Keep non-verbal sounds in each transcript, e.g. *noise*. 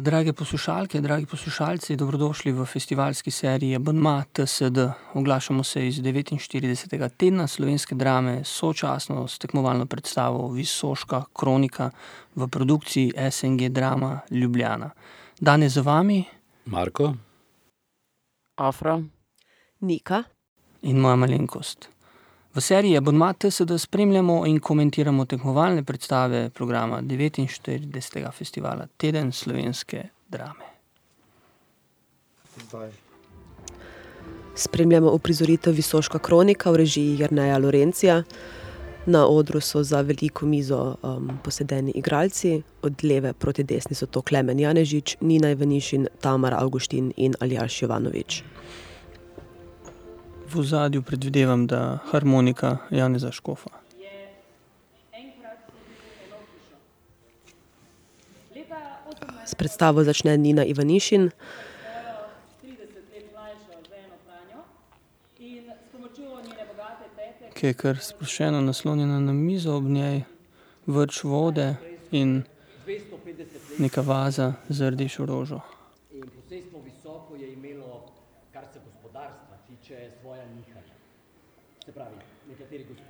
Drage poslušalke, dragi poslušalci, dobrodošli v festivalski seriji Abonma TSD. Oglašamo se iz devetinštiridesetega tedna slovenske drame, sočasno s tekmovalno predstavo Visoška kronika v produkciji SNG Drama Ljubljana. Danes z vami Marko, Afra, Nika in moja malenkost. V seriji Abonma TSD spremljamo in komentiramo tekmovalne predstave programa devetinštiridesetega festivala Teden slovenske drame. Spremljamo uprizoritev Visoška kronika v režiji Jerneja Lorenzija. Na odru so za veliko mizo, posedeni igralci, od leve proti desni so to Klemen Janežič, Nina Ivanišin, Tamara Avguštin in Aljaž Jovanovič. V ozadju predvidevam, da harmonika Janeza Škofa. S predstavo začne Nina Ivanišin. Ki je kar sproščeno naslonjena na mizo, ob njej vrč vode in neka vaza z rdečo rožo.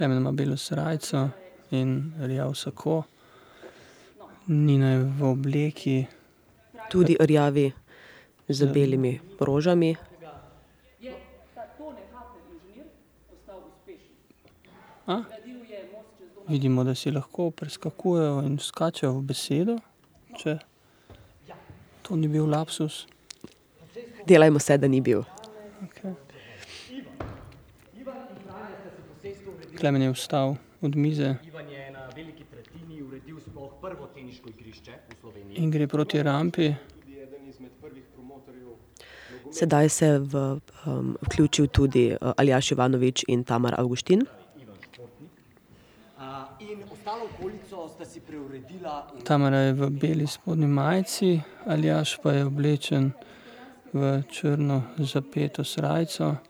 Klemen ima belo srajco in rjav sako. Nina je v obleki. Tudi rjavi z belimi rožami. Vidimo, da si lahko preskakujejo in skačejo v besedo, če to ni bil lapsus. Delajmo se, da ni bil. Klemen je vstal od mize. In gre proti rampi. Sedaj se je v, vključil tudi, Aljaž Jovanovič in Tamara Avguštin. Tamara je v beli spodnji majici, Aljaž pa je oblečen v črno zapeto srajco.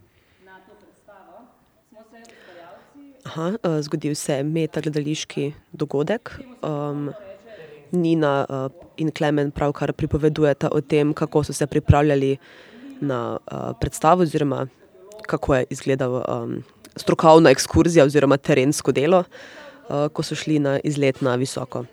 zgodil se je metagledališki dogodek, Nina, in Klemen pravkar pripovedujeta o tem, kako so se pripravljali na, predstavo oziroma kako je izgledal, strokovna ekskurzija oziroma terensko delo, ko so šli na izlet na visoko.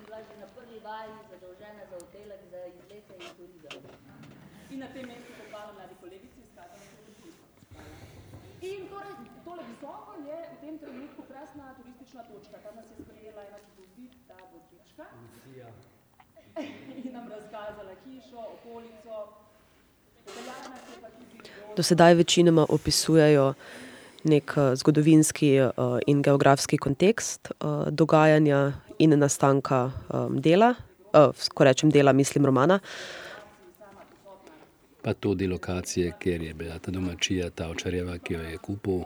Do sedaj večinoma opisujejo neki, zgodovinski, in geografski kontekst, dogajanja in nastanka, dela, ko rečem dela, mislim romana. pa tudi lokacije, kjer je bila ta domačija, ta očarjeva, ki jo je kupil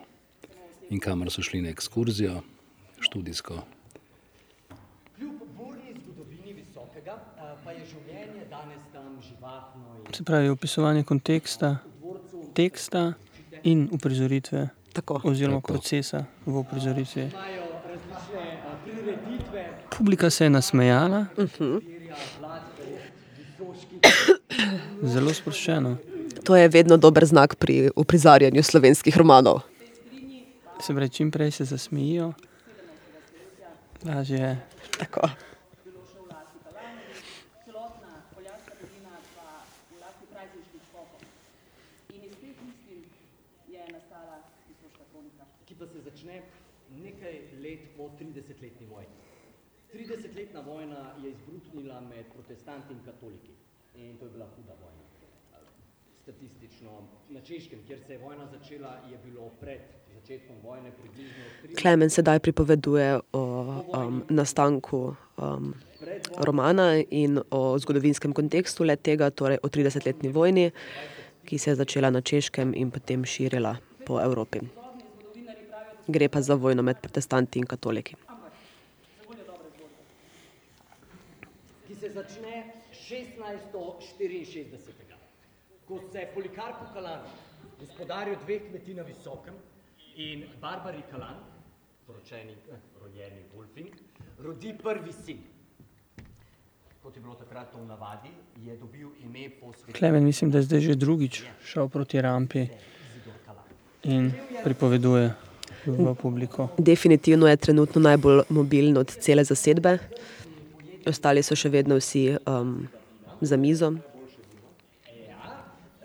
in kamor so šli na ekskurzijo študijsko. Se pravi, opisovanje konteksta, teksta in uprizoritve, Tako. oziroma Tako. procesa v uprizoritvi. Publika se je nasmejala. *coughs* Zelo sproščeno. To je vedno dober znak pri uprizarjanju slovenskih romanov. Se pravi, čim prej se zasmejijo, lažje je. Tako. ki pa se začne nekaj let po 30-letni vojni. 30-letna vojna je izbruhnila med protestanti in katoliki in to je bila huda vojna. Statistično na Češkem, kjer se je vojna začela, je bilo pred začetkom vojne približno 30 Klemen sedaj pripoveduje o um, nastanku um, romana in o zgodovinskem kontekstu le tega, torej o 30-letni vojni, ki se je začela na Češkem in potem širila po Evropi. Gre pa za vojno med protestanti in katoliki. ki se začne 1664. Ko se Polikarpu Kalanu, gospodarju dveh kmetij na Visokem in Barbari Kalan, poročeni, eh, rojeni Wolfing, rodi prvi sin. Kot je bilo takrat to v navadi, je dobil ime po svetu Klemen, mislim, da je zdaj že drugič šel proti rampi in pripoveduje v publiko. Definitivno je trenutno najbolj mobilen od cele zasedbe. Ostali so še vedno vsi um, za mizo.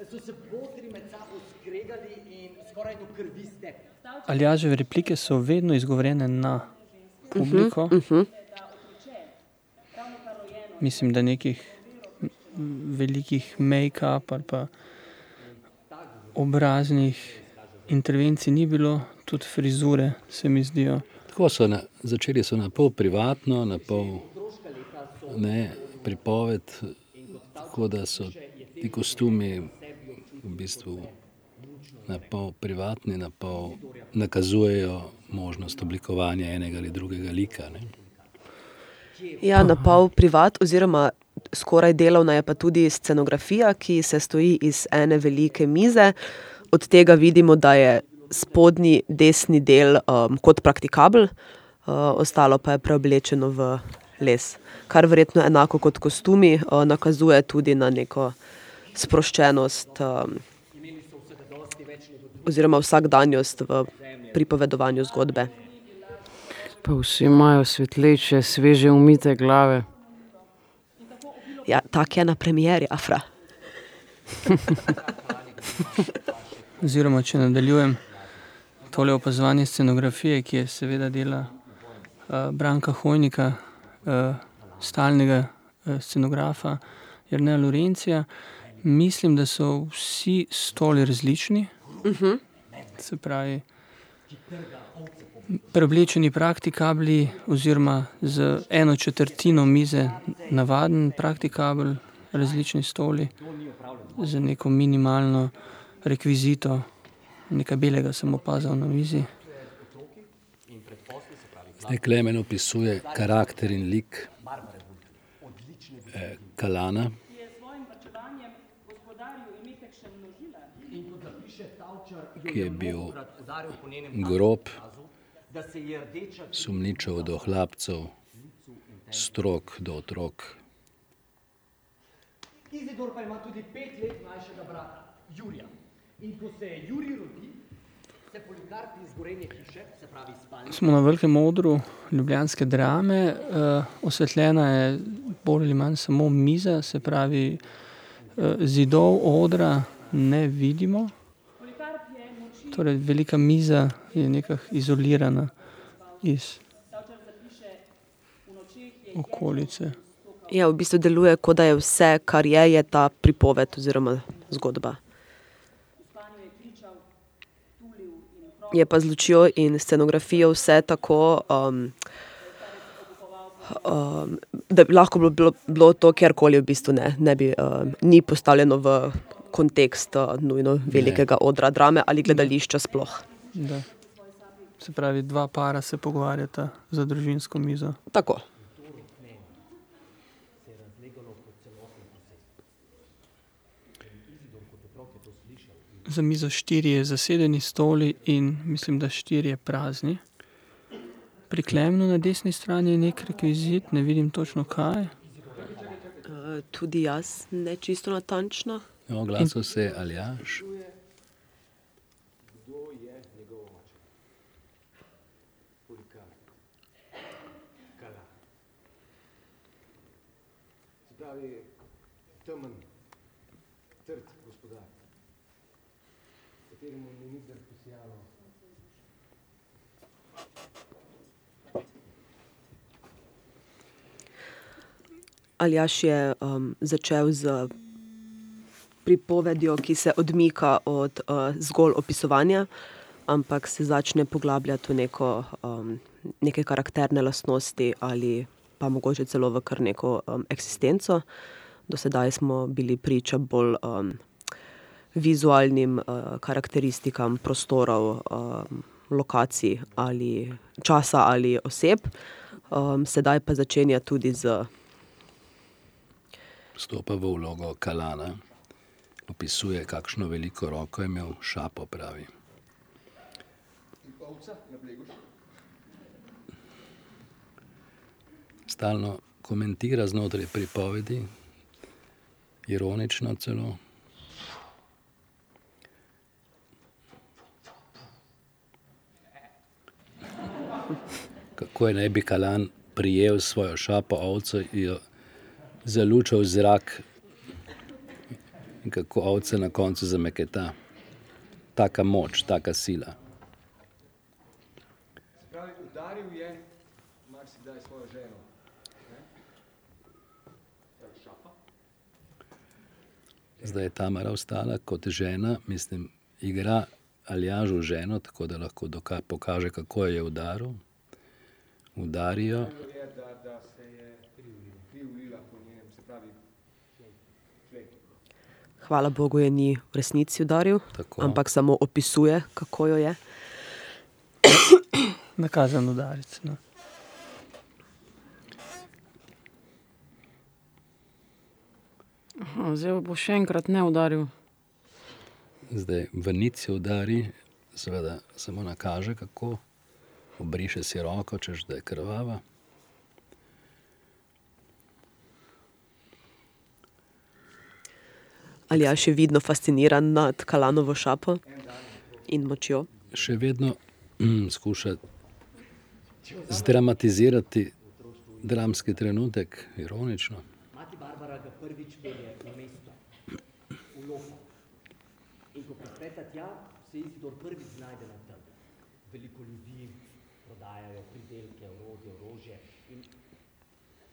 So se botri med sabo skregali in skoraj do krvi stepli. Aljaževe replike so vedno izgovorjene na publiko. Uh -huh. Mislim, da nekih velikih make-up ali pa obraznih intervencij ni bilo, tudi frizure se mi zdijo. Tako so na, začeli so na pol privatno, na pol ne, pripoved, tako da so ti kostumi v bistvu na pol privatni, na pol nakazujejo možnost oblikovanja enega ali drugega lika. Ne. Ja, na pol privat, oziroma skoraj delovna je pa tudi scenografija, ki se stoji iz ene velike mize. Od tega vidimo, da je spodnji desni del um, kot praktikabel, uh, ostalo pa je preoblečeno v les. Kar verjetno enako kot kostumi uh, nakazuje tudi na neko sproščenost um, oziroma vsakdanjost v pripovedovanju zgodbe. Pa vsi imajo svetleče, sveže umite glave. Ja, tak je na premieri, Afra. *laughs* Oziroma, če nadaljujem tole opazovanje scenografije, ki je seveda dela uh, Branka Hojnika, stalnega uh, scenografa Jrneja Lorencija, mislim, da so vsi stoli različni. Uh -huh. Se pravi, preoblečeni praktikabli, oziroma z eno četrtino mize, navaden praktikabel, različni stoli, z neko minimalno rekvizito, nekaj belega sem opazil na mizi. Klemen opisuje karakter in lik eh, Kalana. Ki je bil grob, je sumničav do hlapcev, strok do otrok. Izidor pa ima tudi pet let mlajšega brata, Jurija. In ko se Jurij rodi, Smo na velikem odru ljubljanske drame, uh, osvetljena je bolj ali manj samo miza, se pravi, uh, zidov odra ne vidimo. Torej, velika miza je nekako izolirana iz okolice. Ja, v bistvu deluje, kot da je vse, kar je, je ta pripoved oziroma zgodba. Je pa z lučjo in scenografijo vse tako, um, um, da bi lahko bilo, bilo, bilo to kjerkoli, v bistvu ne, ne bi, um, ni postavljeno v kontekst nujno velikega odra drame ali gledališča sploh. Da. Se pravi, dva para se pogovarjata za družinsko mizo. Tako. Za mizo štirje zasedeni stoli in mislim, da štirje prazni. Pri Klemnu na desni strani je neki rekvizit, ne vidim točno, kaj. tudi jaz ne čisto natančno. Oglasil se je Aljaž. Aljaž je začel s pripovedjo, ki se odmika od zgolj opisovanja, ampak se začne poglabljati v neko neke karakterne lastnosti ali pa mogoče celo v kar neko eksistenco. Do sedaj smo bili priča bolj vizualnim karakteristikam prostorov, lokacij ali časa ali oseb. sedaj pa začenja tudi z... Vstopa v vlogo Kalana. Opisuje, kakšno veliko roko je imel, šapo, pravi. Stalno komentira znotraj pripovedi, ironično celo. Kako naj bi Kalan prijel svojo šapo ovco, jo zalučal zrak in kako ovca na koncu zameketa. Taka moč, taka sila. Zdaj je Tamara vstala kot žena, mislim, igra Aljaževo ženo, tako da lahko pokaže, kako jo je udaril. Udari Hvala bogu je ni v resnici udaril, Tako. ampak samo opisuje, kako jo je. Nakazan udarec, no. zdaj bo še enkrat ne udaril. Zdaj v jo udari, seveda samo nakaže, kako. Obriše si roko, češ da je krvava. Aljaž je vidno fasciniran nad Kalanovo šapo in močjo. Še vedno skuša zdramatizirati dramski trenutek, ironično. Mati Barbara ga prvič pelje v mesto, v Loko. In ko prispeta tja, se Izidor prvič znajde na trgu. Veliko ljudi, prodajajo pridelke, orodje, orožje in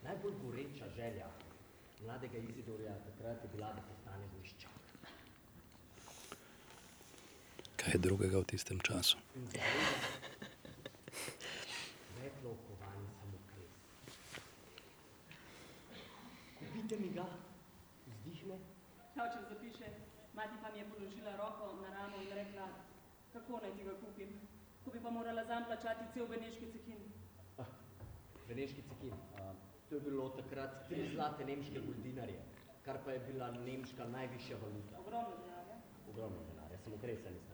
najbolj goreča želja mladega Izidorja takrat je bila, da Kaj drugega v tistem času. Kupite mi ga, vzdihne, Oče zapiše, mati pa mi je položila roko na ramo in rekla: "Kako naj ti ga kupim, ko bi pa morala zanj plačati cel beneški cekin." Beneški cekin. to je bilo takrat tri zlate nemške goldinarje, kar pa je bila nemška najvišja valuta. Ogromno denarja. Ogromno denarja, samokresa nista kupila.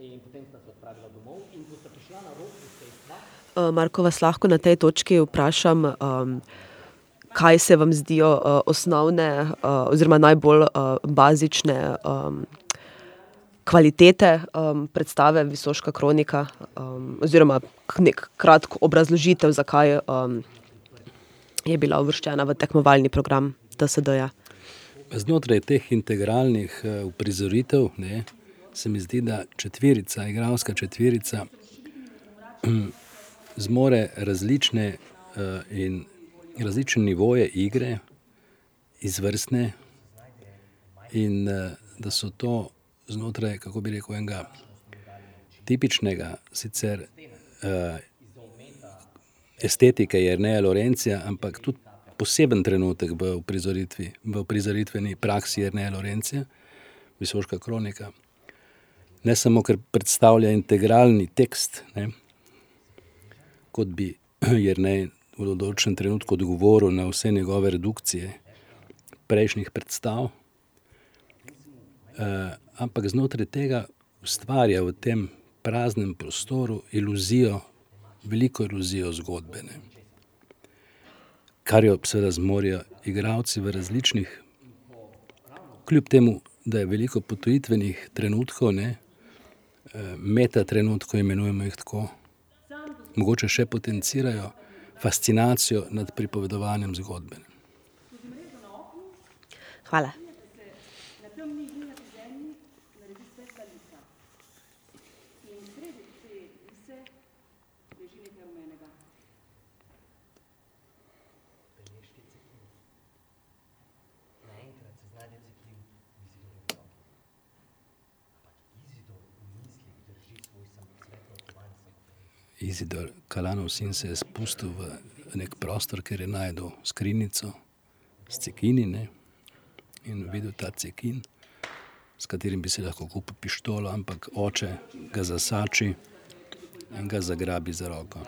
In potem sta se odpravila domov in ko sta prišla na rob posestva, Marko, vas lahko na tej točki vprašam, kaj se vam zdijo osnovne oziroma najbolj bazične kvalitete predstave Visoška kronika, oziroma neki kratek obrazložitev, zakaj je bila uvrščena v tekmovalni program TSD-ja. Znotraj teh integralnih uprizoritev, ne, se mi zdi, da četverica, igralska četverica zmore različne in različne nivoje igre, izvrstne, in da so to znotraj, kako bi rekel, enega tipičnega sicer estetike Jerneja Lorenzija, ampak tudi poseben trenutek v uprizoritvi, v uprizoritveni praksi Jerneja Lorencija, Visoška kronika. Ne samo, ker predstavlja integralni tekst, ne, kot bi *clears throat* Jernej v določenem trenutku odgovoril na vse njegove redukcije prejšnjih predstav, ampak znotraj tega ustvarja v tem praznem prostoru iluzijo, veliko iluzijo zgodbe, ne. Kar jo seveda zmorejo igralci v različnih, kljub temu da je veliko potujitvenih trenutkov, ne, metatrenutkov, imenujemo jih tako, mogoče še potencirajo fascinacijo nad pripovedovanjem zgodbe. Hvala. Izidor, Kalanov sin, se je spustil v neki prostor, kjer je našel skrinjico s cekini, ne, in videl ta cekin, s katerim bi si lahko kupil pištolo, ampak oče ga zasači in ga zgrabi za roko.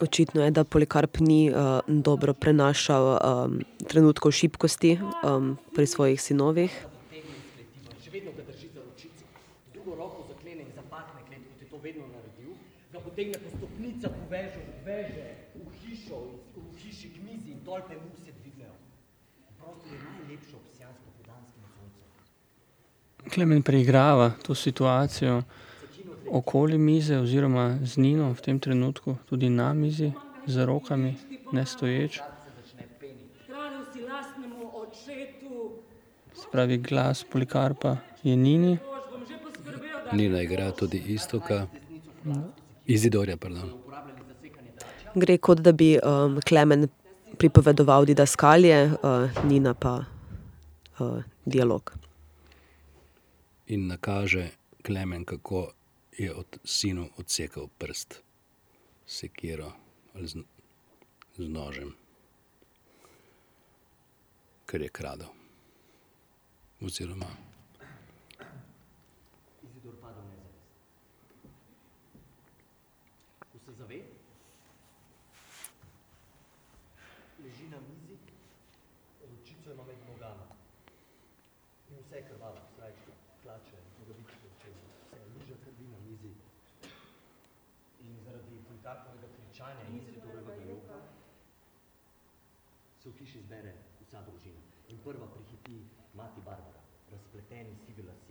Očitno je, da Polikarp ni, dobro prenašal, trenutkov šibkosti, pri svojih sinovih. Klemen preigrava to situacijo okoli mize oziroma z Nino v tem trenutku, tudi na mizi, z rokami, ne stoječ. Se pravi, glas Polikarpa je Nini. Nina igra tudi Iztoka, Izidorja, pardon. Gre, kot da bi, Klemen pripovedoval didaskalije, Nina pa, dialog. In nakaže Klemen, kako je od sinu odsekal prst s sekiro ali z z nožem. Ker je kradel. Oziroma...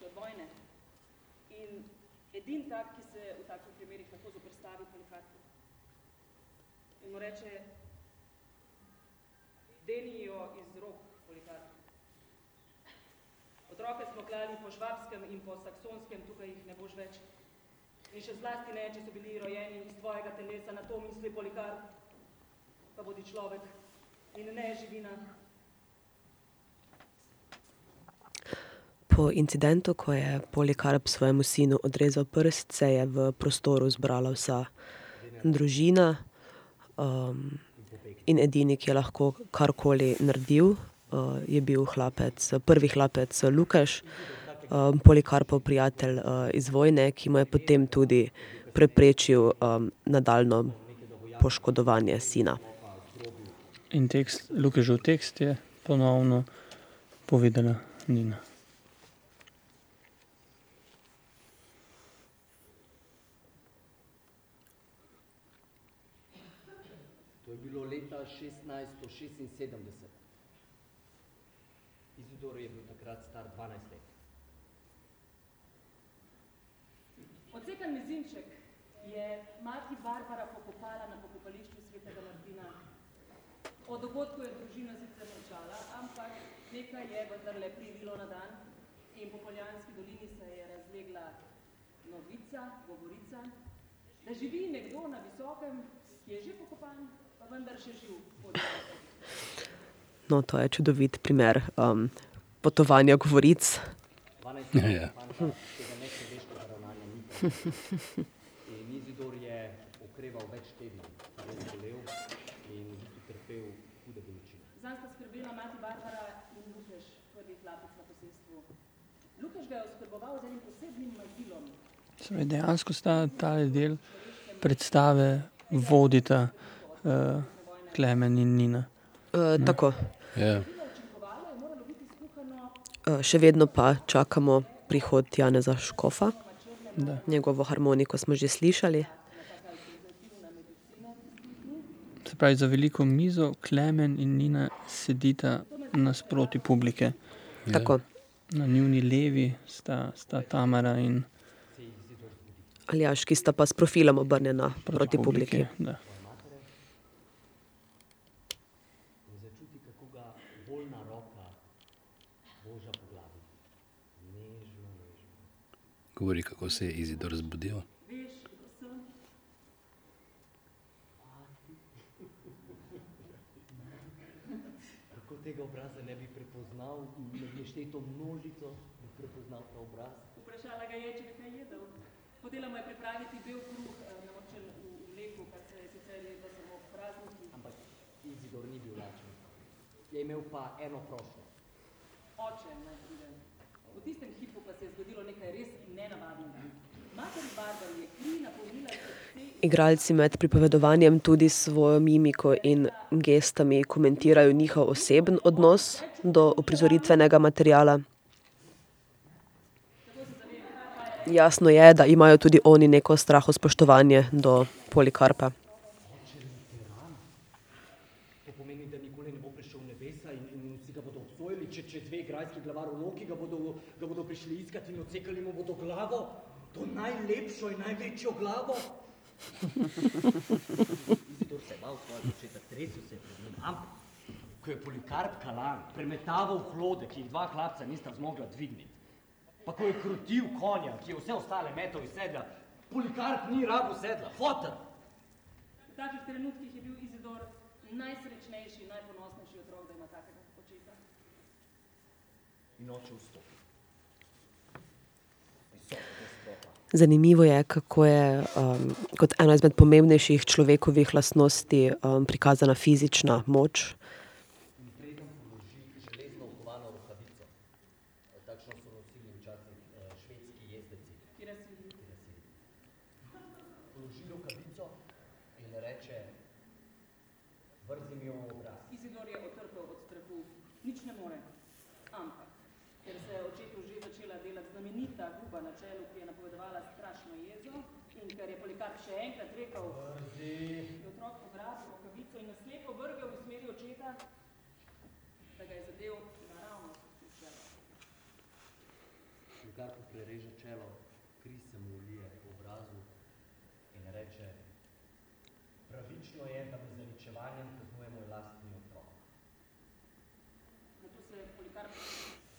še od vojne. In edini tak, ki se v takih primerih lahko zoperstavi Polikarpu. In mu reče: "Deni jo iz rok, Polikarp. Otroke smo klali po švabskem in po saksonskem, tukaj jih ne boš več. In še zlasti ne, če so bili rojeni iz tvojega telesa, na to misli, Polikarp. Pa bodi človek in ne živina." Po incidentu, ko je Polikarp svojemu sinu odrezal prst, se je v prostoru zbrala vsa družina, in edini, ki je lahko karkoli naredil, je bil hlapec, prvi hlapec Lukeš, Polikarpov prijatelj, iz vojne, ki mu je potem tudi preprečil, nadaljnje poškodovanje sina. In tekst, Lukežev tekst je ponovno povedala Nina. To je bilo leta šestnajststo šestinsedemdeset. Izidor je bil takrat star dvanajst let. Odsekan mezinček je mati Barbara pokopala na pokopališču svetega Martina. O dogodku je družina sicer molčala, ampak nekaj je vendarle privilo na dan in po Poljanski dolini se je razlegla novica, govorica, da živi nekdo na visokem, ki je že pokopan, pa vendar še živ. No, to je čudovit primer um, potovanja govoric. Ja, ja. Izidor je okreval več tednov, res bolel in trpel hude bolečine. Zanj sta skrbela mati Barbara in Lukeš, prvi hlapec na posestvu. Lukeš ga je oskrboval z enim posebnim mazilom, Torej, dejansko sta ta del predstave vodita uh, Klemen in Nina. Uh, tako. Ja. je moralo biti skuhano Uh, še vedno pa čakamo prihod Janeza Škofa. Da. Njegovo harmoniko smo že slišali. Se pravi, za veliko mizo Klemen in Nina sedita nasproti publike. Tako. Na njuni levi sta, sta Tamara in Aljaš, ki sta pa s profilom obrnjena proti publiki. Da. In začuti, kako ga voljna roka boža po glavi. Nežno, nežno. Govori, kako se je Izidor zbudil. Tega obraza ne bi prepoznal, med nešteto množico bi prepoznal ta obraz. Vprašala ga je, če bi kaj jedel. Hotela mu je pripraviti bel kruh, eh, namočen v v mleku, kar se je sicer jedlo samo ob praznikih. Ampak Izidor ni bil lačen. Je imel pa eno prošljo. Oče naj pride. V tistem hipu pa se je zgodilo nekaj res nenavadnega. Mater Barbara je kri napolnila srce Igralci med pripovedovanjem tudi s svojo mimiko in gestami komentirajo njihov oseben odnos do uprizoritvenega materiala. Jasno je, da imajo tudi oni neko strahospoštovanje do Polikarpa. To pomeni, da nikoli ne bo prišel v nebesa in, in vsi ga bodo obsojali, če, če dve grajski glavaronoki ga bodo, ga iskat in odsekali mu bodo glavo, to najlepšo in največjo glavo. Izidor se je bal svojega očeta, tresel se je pred njim, ampak ko je Polikarp Kalan premetaval hlode, ki jih dva hlapca nista zmogla dvigniti, pa ko je krutil konja, ki je vse ostale metal iz sedla, Polikarp ni rabo sedla, fotel. V takih trenutkih je bil Izidor najsrečnejši, najponosnejši otrok, da ima takega očeta. In oče vstopi. Visoko destropa. Zanimivo je, kako je um, kot ena izmed pomembnejših človekovih lastnosti um, prikazana fizična moč. In preden položi železno okovano rokavico, eh, takšno so nosili včasih eh, švedski jezdeci, Kirasili. položi rokavico in reče, vrzi mi jo v obraz. Izidor je otrpel od strahu, nič ne more. Ampak, ker se je očetu že začela delati znamenita guba na čelu, ki je napovedovala strašno jezo, in ker je Polikarp še enkrat rekel, je otrok pograbil rokavico in naslepo vrgel v smeri očeta, da ga je zadev naravnost v čelo. Lugar ko prereže čelo, kri se mu ulije po obrazu in reče, pravično je, da me z zaničevanjem kaznuje moj lastni otrok. Nato se Polikarp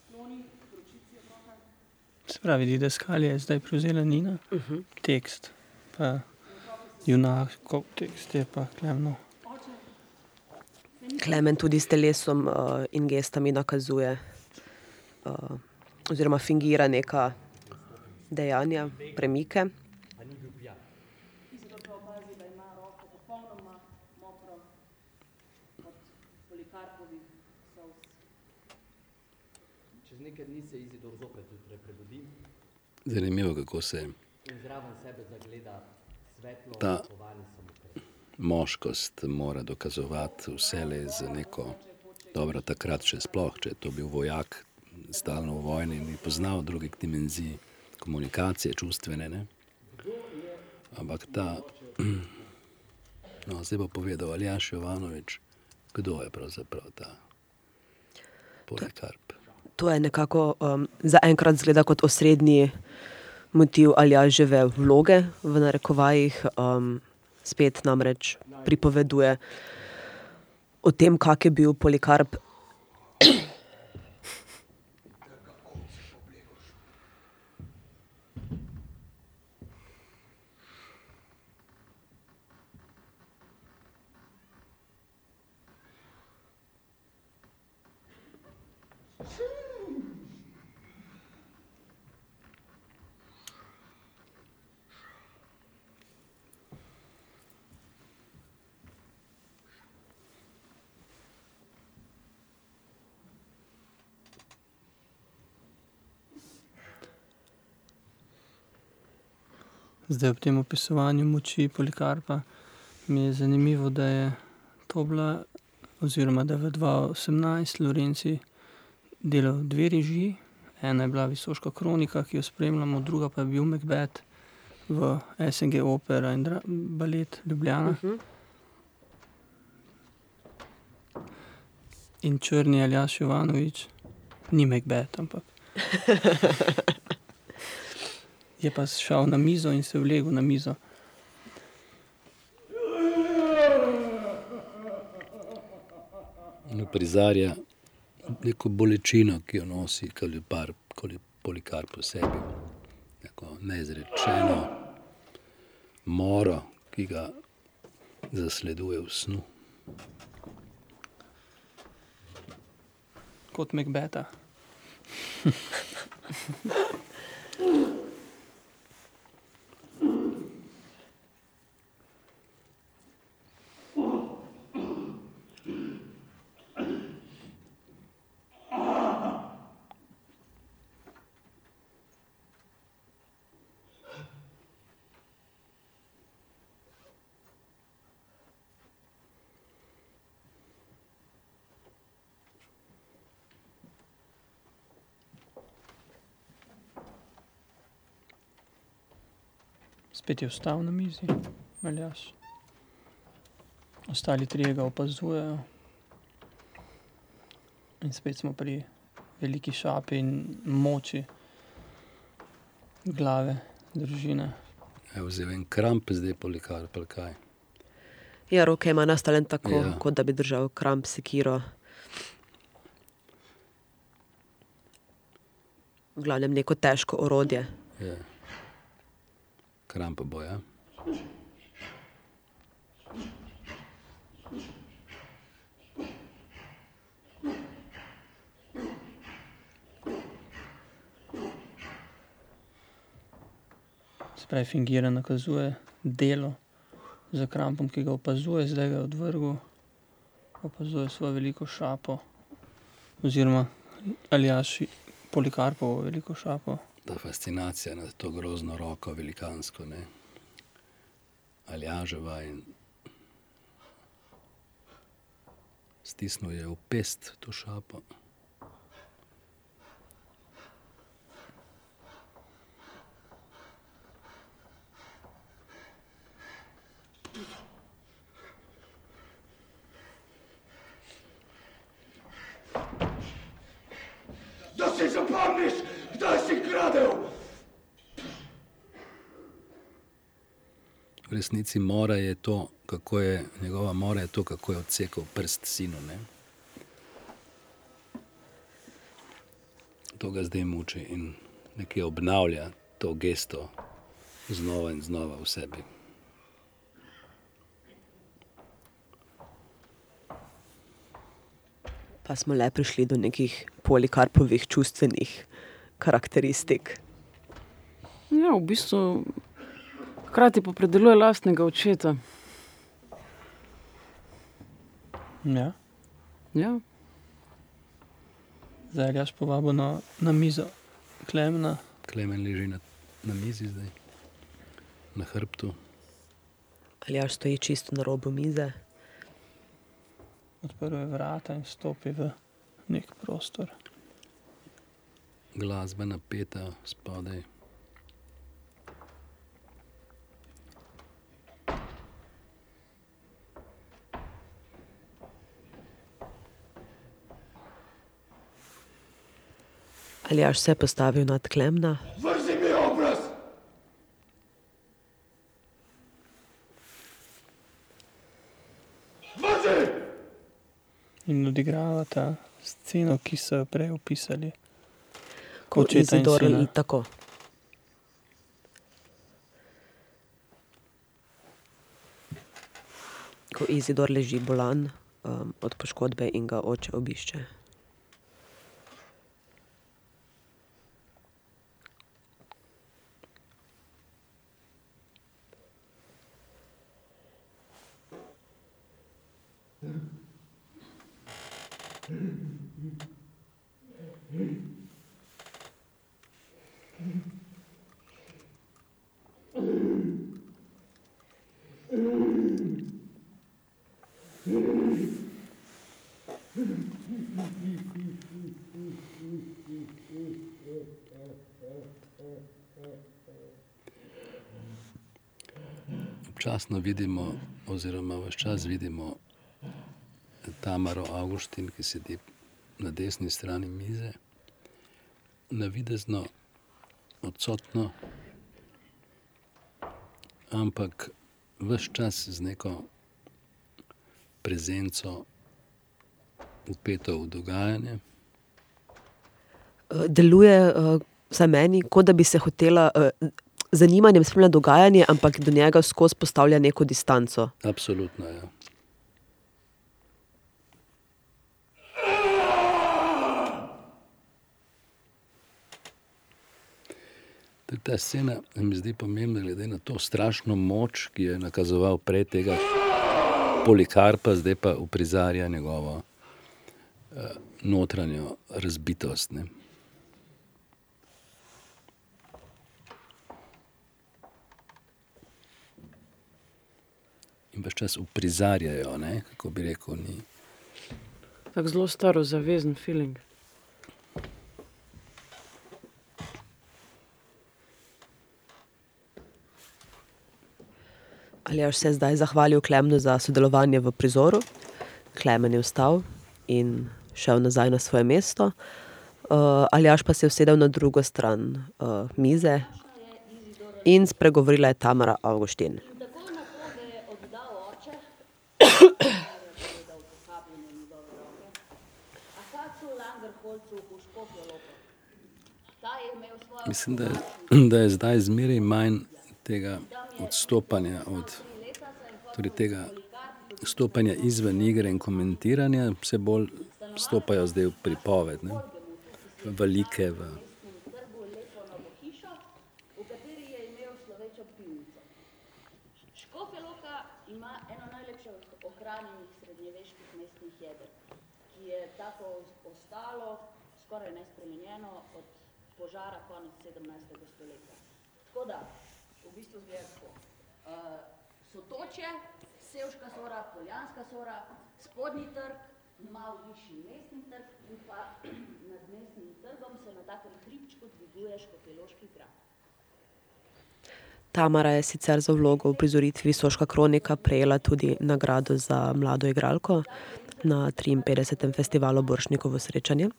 skloni k ročici otroka Se pravi, didaskalija je zdaj prevzela Nina, uh -huh. tekst pa junakov tekst je pa Klemno. Klemen tudi s telesom uh, in gestami nakazuje uh, oziroma fingira neka dejanja, premike. Da nekaj dni se Izidor zopet Zanimivo, kako se in svetlo, Ta- moškost mora dokazovati vse z neko, dobro, takrat še sploh, če je to bil vojak, stalno v vojni, ni poznal drugih dimenzij komunikacije, čustvene. Ne? Ampak ta, *clears throat* no, zdaj bo povedal Aljaš Jovanovič, kdo je pravzaprav ta Polikarp. To je nekako um, zaenkrat zgleda kot osrednji motiv Aljaževe vloge v narekovajih. Um, spet namreč pripoveduje o tem, kak je bil Polikarp. Zdaj ob tem opisovanju moči Polikarpa mi je zanimivo, da je to bila oziroma da je v dva osemnajst Lorenci delal dve režiji. Ena je bila Visoška kronika, ki jo spremljamo, druga pa je bil Macbeth v SNG Opera in balet Ljubljana. In črni Aljaž Jovanovič ni Macbeth, ampak *laughs* je pa šel na mizo in se ulegel na mizo. In uprizarja neko bolečino, ki jo nosi Polikarp v sebi. Neko neizrečeno moro, ki ga zasleduje v snu. Kot Macbetha. *laughs* Spet je vstal na mizi Aljaž. Ostali trije ga opazujejo. In spet smo pri veliki šapi in moči glave družine. Je vzel en kramp zdaj Polikarp, ali kaj? Ja, roke ima nastavljene tako, Ja. kot da bi držal kramp, sekiro. V glavnem neko težko orodje. Je. Krampa bo, ja. Se pravi, fingira nakazuje delo s krampom, ki ga opazuje, zdaj ga je odvrgel. Opazuje svojo veliko šapo. Oziroma Aljaž Polikarpovo veliko šapo. Ta fascinacija nad to grozno roko, velikansko, ne. Aljaževa in stisnil je v pest to šapo. Da se zapomniš, kdaj si kradel! V resnici mora je to, kako je, njegova mora je to, kako je odsekal prst sinu, ne. To ga zdaj muči in nekje obnavlja to gesto znova in znova v sebi. Pa smo le prišli do nekih Polikarpovih čustvenih karakteristik. Ja, v bistvu hkrati pa predeluje lastnega očeta. Ja. Ja. Zdaj je Aljaž povabil na, na mizo Klemna. Klemen leži na, na mizi zdaj, na hrbtu. Aljaž stoji čisto na robu mize. Odprl je vrata in stopi v neki prostor. Glasba napeta spodaj. Aljaš se je postavil nad Klemna. Vrzi mi obraz! Vrzi! In odigrava ta sceno, ki so jo prej opisali. Kot je Izidor in tako. Ko Izidor leži bolan um, od poškodbe in ga oče obišče. Občasno vidimo, oziroma vse čas vidimo Tamaro Avguštin, ki sedi na desni strani mize, navidezno odsotno, ampak vse čas z neko prezenco upeto v dogajanje. Deluje, uh, za meni, kot da bi se hotela uh, zanimanjem spremljati dogajanje, ampak do njega skozi postavlja neko distanco. Absolutno. Ja. Ta scena mi zdi pomembna, glede na to strašno moč, ki jo je nakazoval prej tega Polikarpa, zdaj pa uprizarja njegovo uh, notranjo razbitost. Ne. In več čas uprizarjajo, ne, kako bi rekel, ni. Tako zelo staro zavezen feeling. Aljaš se je zdaj zahvalil Klemnu za sodelovanje v prizoru. Klemen je vstal in šel nazaj na svoje mesto. Uh, Aljaš pa se je usedel na drugo stran uh, mize in spregovorila je Tamara Avguštin. Tako nato ga je oddal oče, povedal pohabljenje njegove roke, Akacu Langerholcu v Škofjo Loko. Ta je imel svojo Mislim, da je, *clears throat* da je zdaj zmeraj manj tega odstopanja od torej tega stopanja izven igre in komentiranja, vse bolj stopajo zdaj v pripoved, ne? v like. V, trgu lepo novo hišo, v kateri je imel slovečo pivnico. Škofja Loka ima eno najlepše ohranjenih srednjeveških mestnih jeder, ki je tako ostalo skoraj nespremenjeno od požara konec 17. stoletja. Tako da, v bistvu zgleda tako. Uh, Sotoče, Sevška sora, Poljanska sora, spodnji trg, malo višji mestni trg in pa *clears throat* nad mestnim trgom se na takem hribčku dviguje Škofjeloški grad. Tamara je sicer za vlogo v prizoritvi Soška kronika prejela tudi nagrado za mlado igralko na 53. festivalu Boršnikovo srečanje.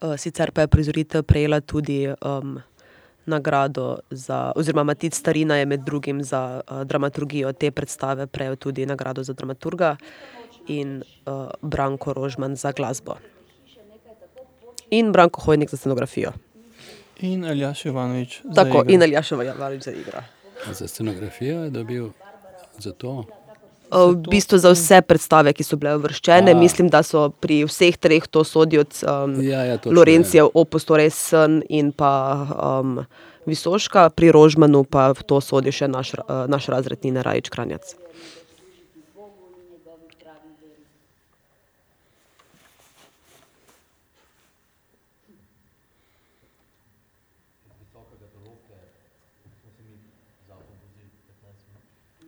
Uh, Sicer pa je prizoritev prejela tudi um, nagrado za, oziroma Matic Starina je med drugim za uh, dramaturgijo te predstave prejel tudi nagrado za dramaturga in uh, Branko Rožman za glasbo. In Branko Hojnik za scenografijo. In Aljaš Jovanovič. za Tako, igro. in Aljašova Javarič za igra. za scenografijo je dobil za to. V bistvu za vse predstave, ki so bile uvrščene, A. mislim, da so pri vseh treh to sodijo od um, Ja, ja, točno, Lorencijev, Opus, torej Sen in pa um, Visoška, pri Rožmanu pa v to sodi še naš, uh, naš razred Nina Rajič Kranjac. Bogu in njegovi pravi veri.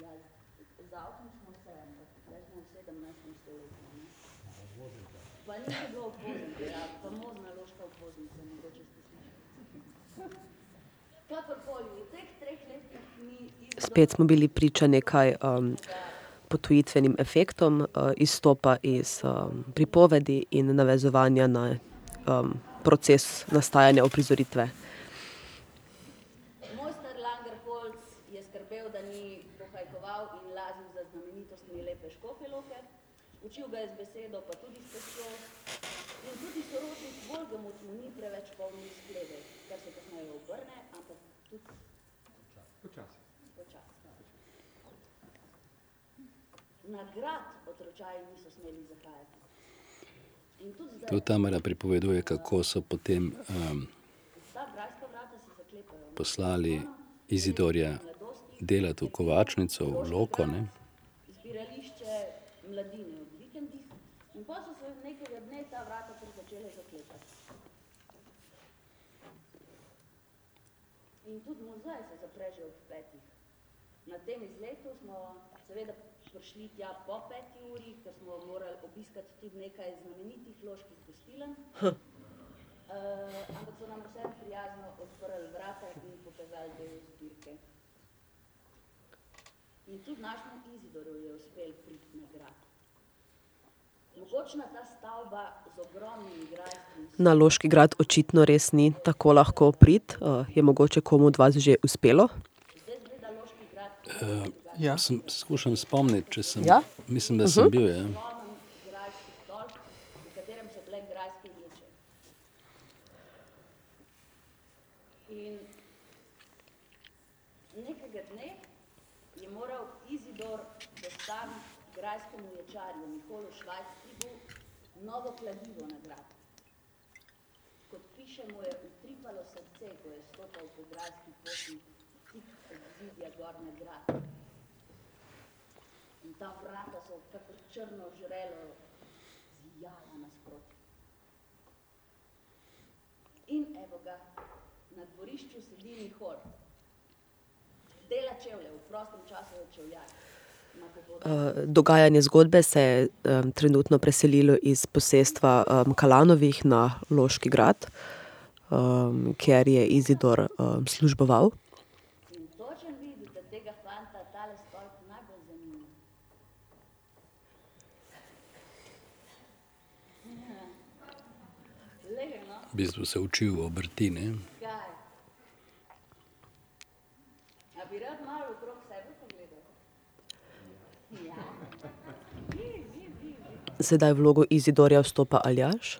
Ja, z avtom smo se, ampak tukaj smo v 17. stoletju. ne. Pa ni bilo obvoznice, ja, famozna loška obvoznica, mogoče ste slišali. Kakorkoli, v teh treh letih ni Spet smo bili priča nekaj um, potujitvenim efektom, uh, izstopa iz um, pripovedi in navezovanja na um, proces nastajanja uprizoritve. Mojster Langerholz je je skrbel, da ni pohajkoval in lazil za znamenitostmi lepe škofje loke. Učil ga je z besedo, pa tudi s pestjo. In tudi sorodnik Volgemut mu ni preveč polnil sklede, kar se kasneje obrne, ampak tudi Počasi. počasi. Nagrad otročaji niso smeli zahajati. Tu Tamara pripoveduje, kako so potem um, poslali Izidorja delati v kovačnico, v loko. Ne? zbirališče mladine ob vikendih in pa so se nekega dne ta vrata kar začele zaklepati. In tudi muzej se zapre že ob petih. Na tem izletu smo seveda prišli tja po peti uri, ker smo morali obiskati tudi nekaj znamenitih loških gostiln. Uh, ampak so nam vse prijazno odprli vrata in pokazali del zbirke. In tudi našemu Izidorju je uspel priti na grad. Mogočna ta stavba z ogromnimi grajskimi Na Loški grad očitno res ni tako lahko prid. Uh, je mogoče komu od vas že uspelo? Zdaj zgleda Loški grad Uh, Ja. sem, skušam spomniti, če sem. Ja? Mislim, da sem bil. Ja. ogromen grajski stolp, v katerem se plek grajske vleče. In nekega dne je moral Izidor dostaviti grajskemu ječarju Nikolu Švajstrigu novo kladivo na grad. Kot piše, mu je utripalo srce, ko je stopal po grajski poti tik od zidja gor na grad. Ta vrata so kakor črno žrelo zijala nasproti. In evo ga, na dvorišču sedi Nihol. Dela čevlje, v prostem času je popoldan Uh, dogajanje zgodbe se je um, trenutno preselilo iz posestva um, Kalanovih na Loški grad, um, kjer je Izidor um, služboval. In točen vidi, da tega fanta tale stolp najbolj zanima. Ja. Glej, no, V bistvu se učil obrti. Ne? Ja. Sedaj v vlogo Izidorja vstopa Aljaš.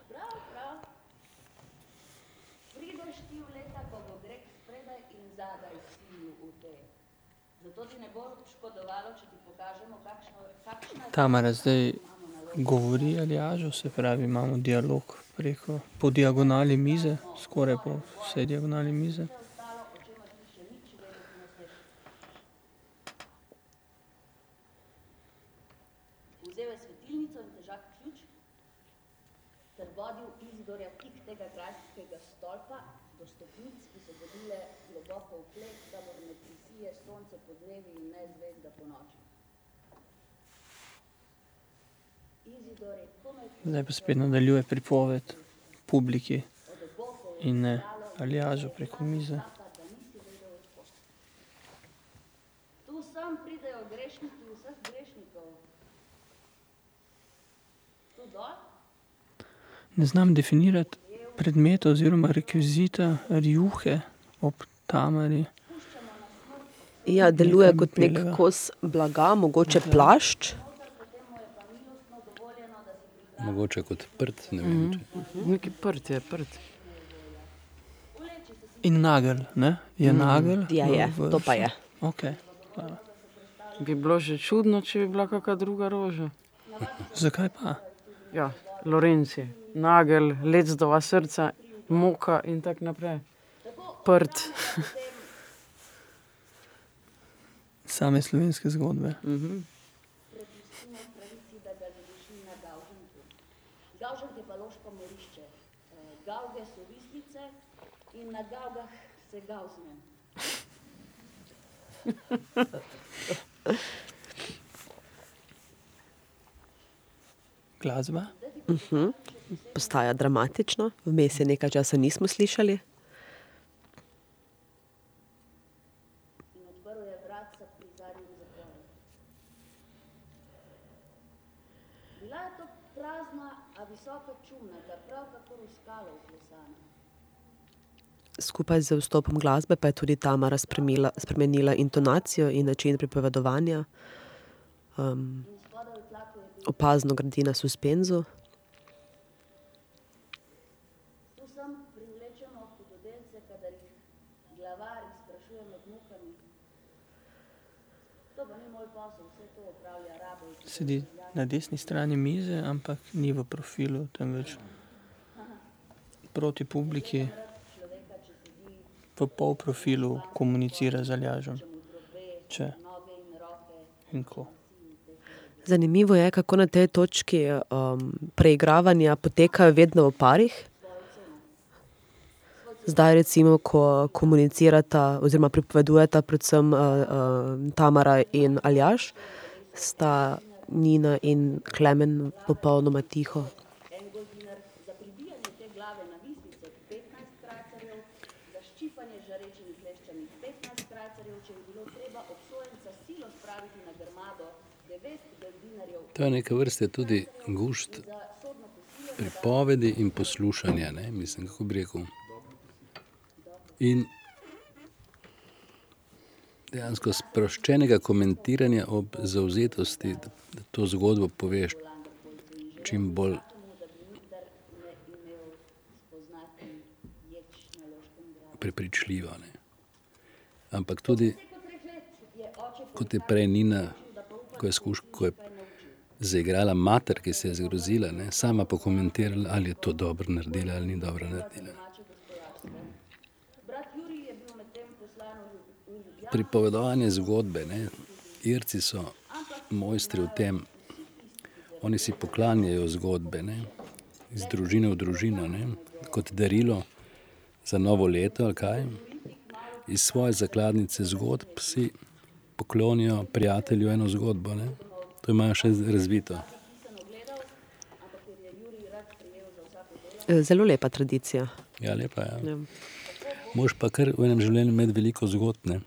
Tamara zdaj govori Aljažu, se pravi, imamo dialog preko, po diagonali mize, skoraj po vsej diagonali mize. vse ostalo, o čemer ti še nič vedeti ne smeš. Vzel je svetilnico in težak ključ ter vodil Izidorja tik tega grajskega stolpa do stopnic, ki so vodile globoko v klet, kamor ne prisije sonce po dnevi in ne zvezda po noči. Izidor je komaj Zdaj pa spet nadaljuje pripoved publiki in ne Aljažu preko mize. Ne znam definirati predmeta oziroma rekvizita rjuhe ob Tamari. Ja, deluje kot nek kos blaga, mogoče plašč. Mogoče kot prt. Ne vem, če. Neki prt je, prt. In nagel, ne? Je nagel? Je, je, v- to pa je. Ok. Bi bilo že čudno, če bi bila kakšna druga roža. Zakaj pa? Ja, Lorenci, nagel, lecdova srca, moka in tako naprej. Prt. Same slovenske zgodbe. prepustimo pravici, da ga zaduši na Gavženku. Gavženk je pa loško morišče. Eh, Gavge so vislice in na Gavgah se gavzne. *laughs* Glasba? Postaja dramatično, vmes je nekaj časa nismo slišali. Bila je to prazna, a visoka čumnata, prav kakor v skalo vklesana. Skupaj z vstopom glasbe pa je tudi Tamara spremenila, spremenila intonacijo in način pripovedovanja. opazno gradi na suspenzu. Sedi na desni strani mize, ampak ni v profilu, temveč proti publiki. V polprofilu komunicira z Aljažem. Če in ko. Zanimivo je, kako na tej točki, preigravanja potekajo vedno v parih. Zdaj recimo, ko komunicirata oziroma pripovedujeta predvsem, Tamara in Aljaž, sta Nina in Klemen popolnoma tiho. To je neke vrste tudi gušt pripovedi in poslušanja, ne, mislim, kako bi rekel. In dejansko sproščenega komentiranja ob zavzetosti, da to zgodbo poveš čim bolj prepričljivo, ne. Ampak tudi, kot je prej Nina, ko je ko je zaigrala mater, ki se je zgrozila, ne, sama pokomentirala, ali je to dobro naredila ali ni dobro naredila. Pripovedovanje zgodbe, ne. Irci so mojstri v tem. Oni si poklanjajo zgodbe, ne. Iz družine v družino, ne. Kot darilo za novo leto, ali kaj. Iz svoje zakladnice zgodb si poklonijo prijatelju eno zgodbo, ne. To imajo še razvito. zelo lepa tradicija. Ja, lepa, ja. Moraš pa kar v enem življenju imeti veliko zgodb, ne.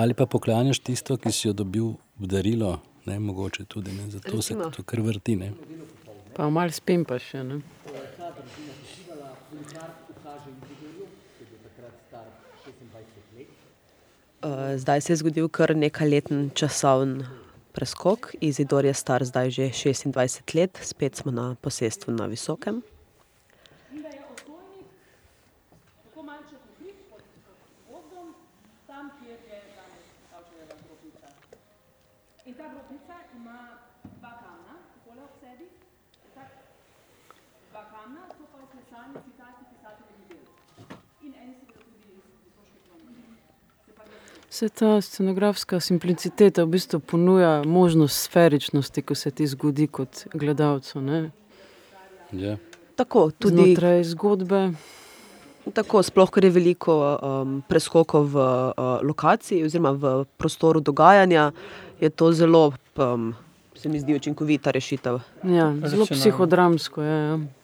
Ali pa poklanjaš tisto, ki si jo dobil v darilo, ne, mogoče tudi, ne, zato se to kar vrti, ne. Pa malo spimpaš še, ne. zdaj se je zgodil kar nekajletni časovni preskok. Izidor je star zdaj že šestindvajset let, spet smo na posestvu na Visokem. Saj ta scenografska simpliciteta v bistvu ponuja možnost sferičnosti, ko se ti zgodi kot gledalcu, ne. Ja. Tako, tudi. Znotraj zgodbe. Tako, sploh ker je veliko, preskokov v, lokaciji oziroma v prostoru dogajanja, je to zelo, se mi zdi, učinkovita rešitev. Ja, zelo psihodramsko je, ja.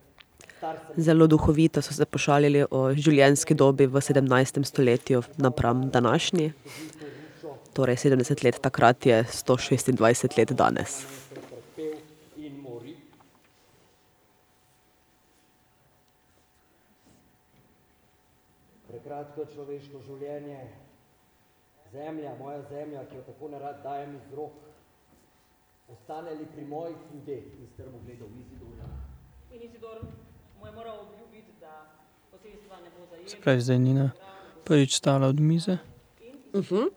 Zelo duhovito so se pošalili o življenjski dobi v sedemnajstem stoletju napram današnji. Torej sedemdeset let takrat je sto šestindvajset let danes. Ostane li pri mojih ljudeh in strmo gledal Izidora? In Izidor Se pravi, zdaj Nina prvič stala od mize. Mhm.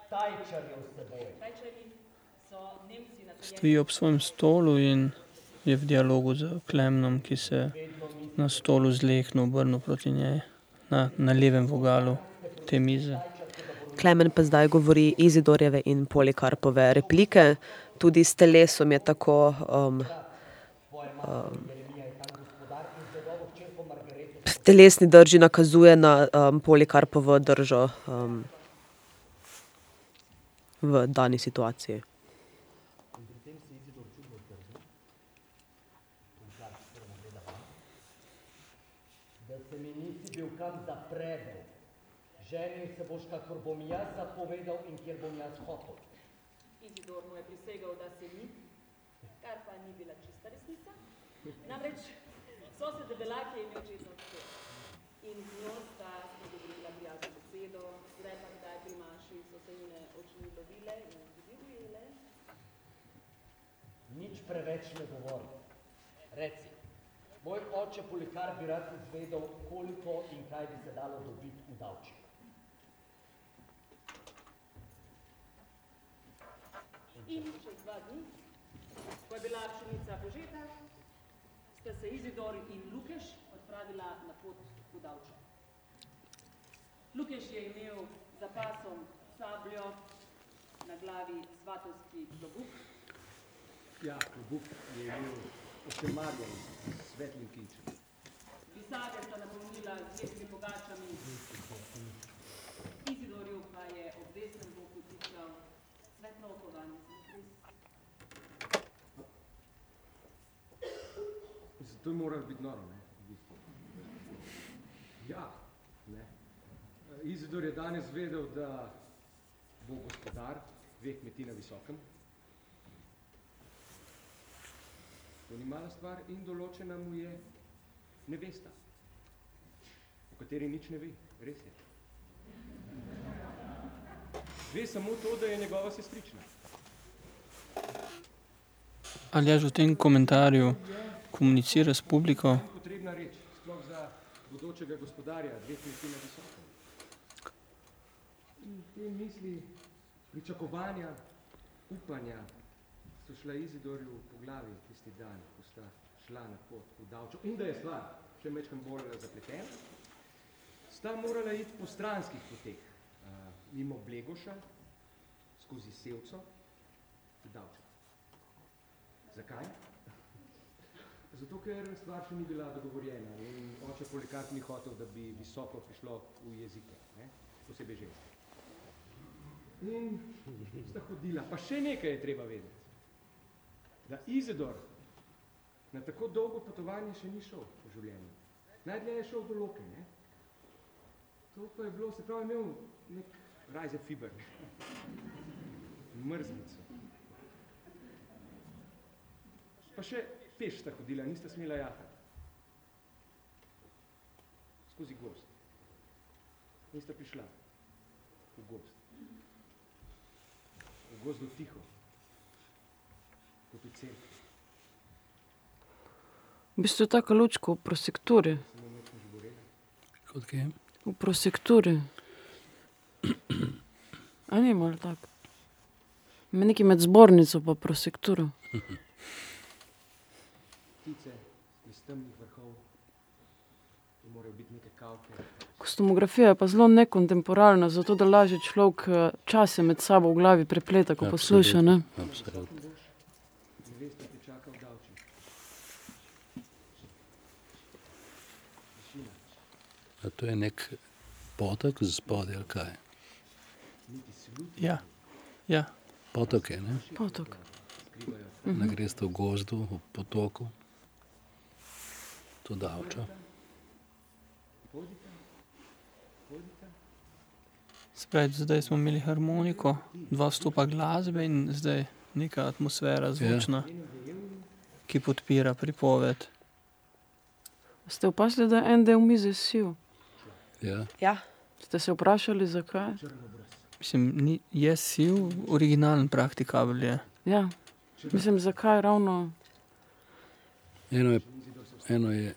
S so Nemci naseljeni Stoji ob svojem stolu in je v dialogu z Klemnom, ki se na stolu zlehno obrnil proti njej, na, na levem vogalu te mize. Klemen pa zdaj govori Izidorjeve in Polikarpove replike, tudi s telesom je tako. Um, telesni drži nakazuje na um, Polikarpovo držo um, v dani situaciji. Ženil se boš, kakor bom jaz zapovedal in kjer bom jaz hotel. Izidor mu je prisegal, da se ni, kar pa ni bila čista resnica. Namreč so se debelak je imel očetno hčer. In z njo sta spregovorila prijazno besedo, zdaj pa kdaj pri maši so se njene oči lovile in ljudi ujele. Nič preveč ne govori. Reci, moj oče Polikar bi rad izvedel, koliko in kaj bi se dalo dobiti v davčih. In čez dva dni, ko je bila pšenica požeta, sta se Izidor in Lukeš odpravila na pot v Davče. Lukeš je imel za pasom sabljo, na glavi svatovski klobuk, Ja, klobuk je imel ošemarjen s svetlim kinčem. visage sta napolnila z lepimi pogačami, Izidorju pa je ob Zato je moralo biti noro, ne? V bistvu. Ja, ne. Izidor je danes vedel, da bo gospodar dveh kmetij na visokem. To ni mala stvar in določena mu je nevesta, o kateri nič ne ve, res je. Ve samo to, da je njegova sestrična. Ali je že v tem komentarju komunicira s publiko? Te misli, pričakovanja, upanja so šla Izidorju po glavi tisti dan, ko sta šla na pot v Davčo. In da je stvar še mečkam bolj zapletena, sta morala iti po stranskih poteh, uh, mimo Blegoša, skozi Sevco, v Davčo. Zakaj? Zato, ker stvar še ni bila dogovorjena in oče Polikart ni hotel, da bi visoko prišlo v jezike, ne? posebej ženske. In sta hodila, pa še nekaj je treba vedeti, da Izidor na tako dolgo potovanje še ni šel v življenju. Najdlje je šel do Loke, ne? To pa je bilo, se pravi, imel nek rajze fiber, mrzlico. Pa še peš sta hodila, nista smela jahati. Skozi gozd. Nista prišla v gozd. V gozdu tiho, kot v cerkvi. V bistvu je taka lučka v prosekturi. Kot kje? V prosekturi. A ni malo tako? Nekaj med zbornico pa prosekturo. *laughs* Ptice iz temnih vrhov, to morajo biti neke kavke. Kostumografija je pa zelo nekontemporalna, zato da lažje človek eh, čase med sabo v glavi prepleta, ko posluša. Ne? Absolutno. A to je nek potok spodaj ali kaj? Ja, ja. Potok je, ne? Potok. skrivajo. Ne greš v gozdu, v potoku, to davčo. Pojdite, pojdite. Se pravi, zdaj smo imeli harmoniko, dva stopa glasbe in zdaj neka atmosfera zvočna, ki podpira pripoved. Ste opazili, da je en del mize siv? Ja, Ja, Ste se vprašali, zakaj? Mislim, ni, je siv, originalen praktikabel je. Ja. Mislim, zakaj ravno? Eno je, eno je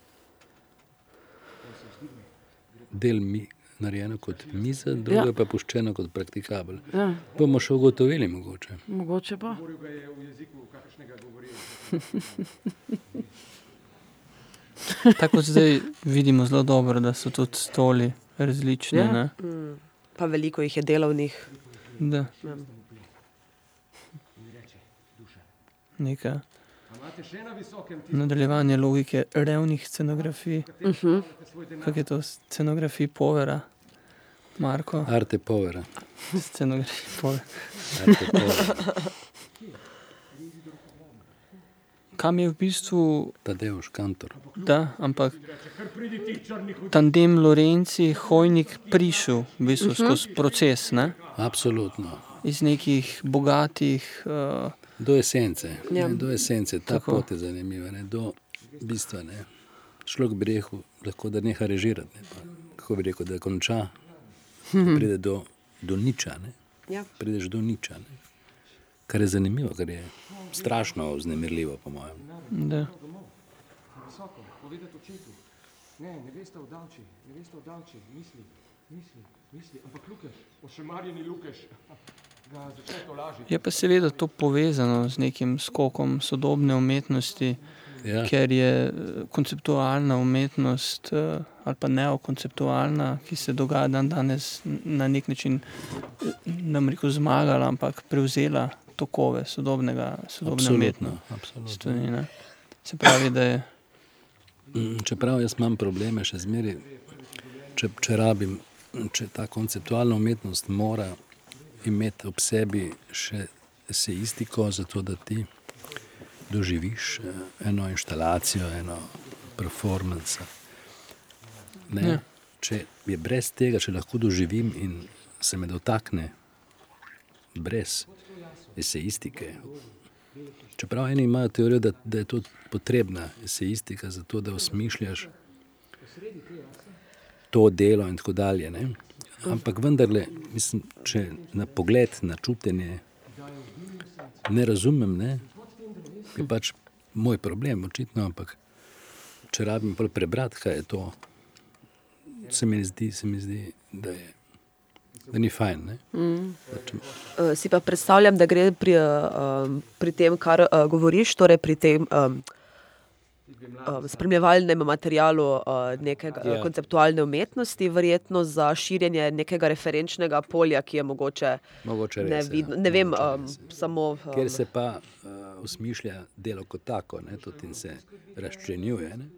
del mi, narejeno kot miza, drugo Ja. je pa puščeno kot praktikabel. Ja. Bomo še ugotovili, mogoče. Mogoče pa. Govoril ga je v jeziku, kakršnega govorijo. Tako kot zdaj vidimo zelo dobro, da so tudi stoli različni. Ja. ne. Mm. Pa veliko jih je delovnih. Da, Ja. In nadaljevanje logike revnih scenografij. kateri Mhm. denar? Kako je to scenografij povera, Marko? Arte povera. Scenografij povera. Arte povera. Kam je v bistvu, Tadeusz Kantor. da, ampak tandem Lorenci, Hojnik prišel v bistvu skozi proces, ne? Absolutno. iz nekih bogatih. Uh, Do esence. Ja. Ne, do esence. Ta Tako. pot je zanimiva. Ne, do bistva. Ne. Človek bi rekel, lahko da neha režirati. Ne, pa, kako bi rekel, da konča, da *laughs* pride do, do niča. Ne. Ja. Prideš do niča. Ne. Kar je zanimivo, kar je strašno vznemirljivo, po mojem. da, Visoko, povedati očetu. Ne, ne veste o davči, ne veste o davči, misli, misli, misli. Ampak Lukaš, ošemarjeni Lukaš, je pa seveda to povezano z nekim skokom sodobne umetnosti, Ja. ker je eh, konceptualna umetnost eh, ali pa neokonceptualna, ki se dogaja dan danes, na nek način, ne rekel zmagala, ampak prevzela tokove sodobnega, sodobne Absolutno. umetnosti. absolutno. ne. Se pravi, da je Mm, Čeprav jaz imam probleme še zmeraj, če, če rabim, če ta konceptualna umetnost mora imeti ob sebi še esejistiko, zato da ti doživiš eh, eno instalacijo, eno performance. Ne, Ja. če je brez tega, če lahko doživim in se me dotakne brez esejistike. Čeprav eni imajo teorijo, da, da je to potrebna esejistika, zato da osmišljaš to delo in tako dalje. Ne? Ampak vendarle, mislim, če na pogled, na čutenje ne razumem, ne, je pač moj problem, očitno. Ampak če rabim prebrati, kaj je to, se mi zdi, se mi zdi da, je, da ni fajn. Pač, Uh, si pa predstavljam, da gre pri, uh, pri tem, kar uh, govoriš, torej pri tem um, spremljevalnem materialu uh, nekega Ja. ja. konceptualne umetnosti, verjetno za širjenje nekega referenčnega polja, ki je mogoče mogoče res, nevidno. ja. Ne vem, Mogoče um, res. samo. Um, Ker se pa uh, usmišlja delo kot tako, ne, tudi in se razčlenjuje. Ne.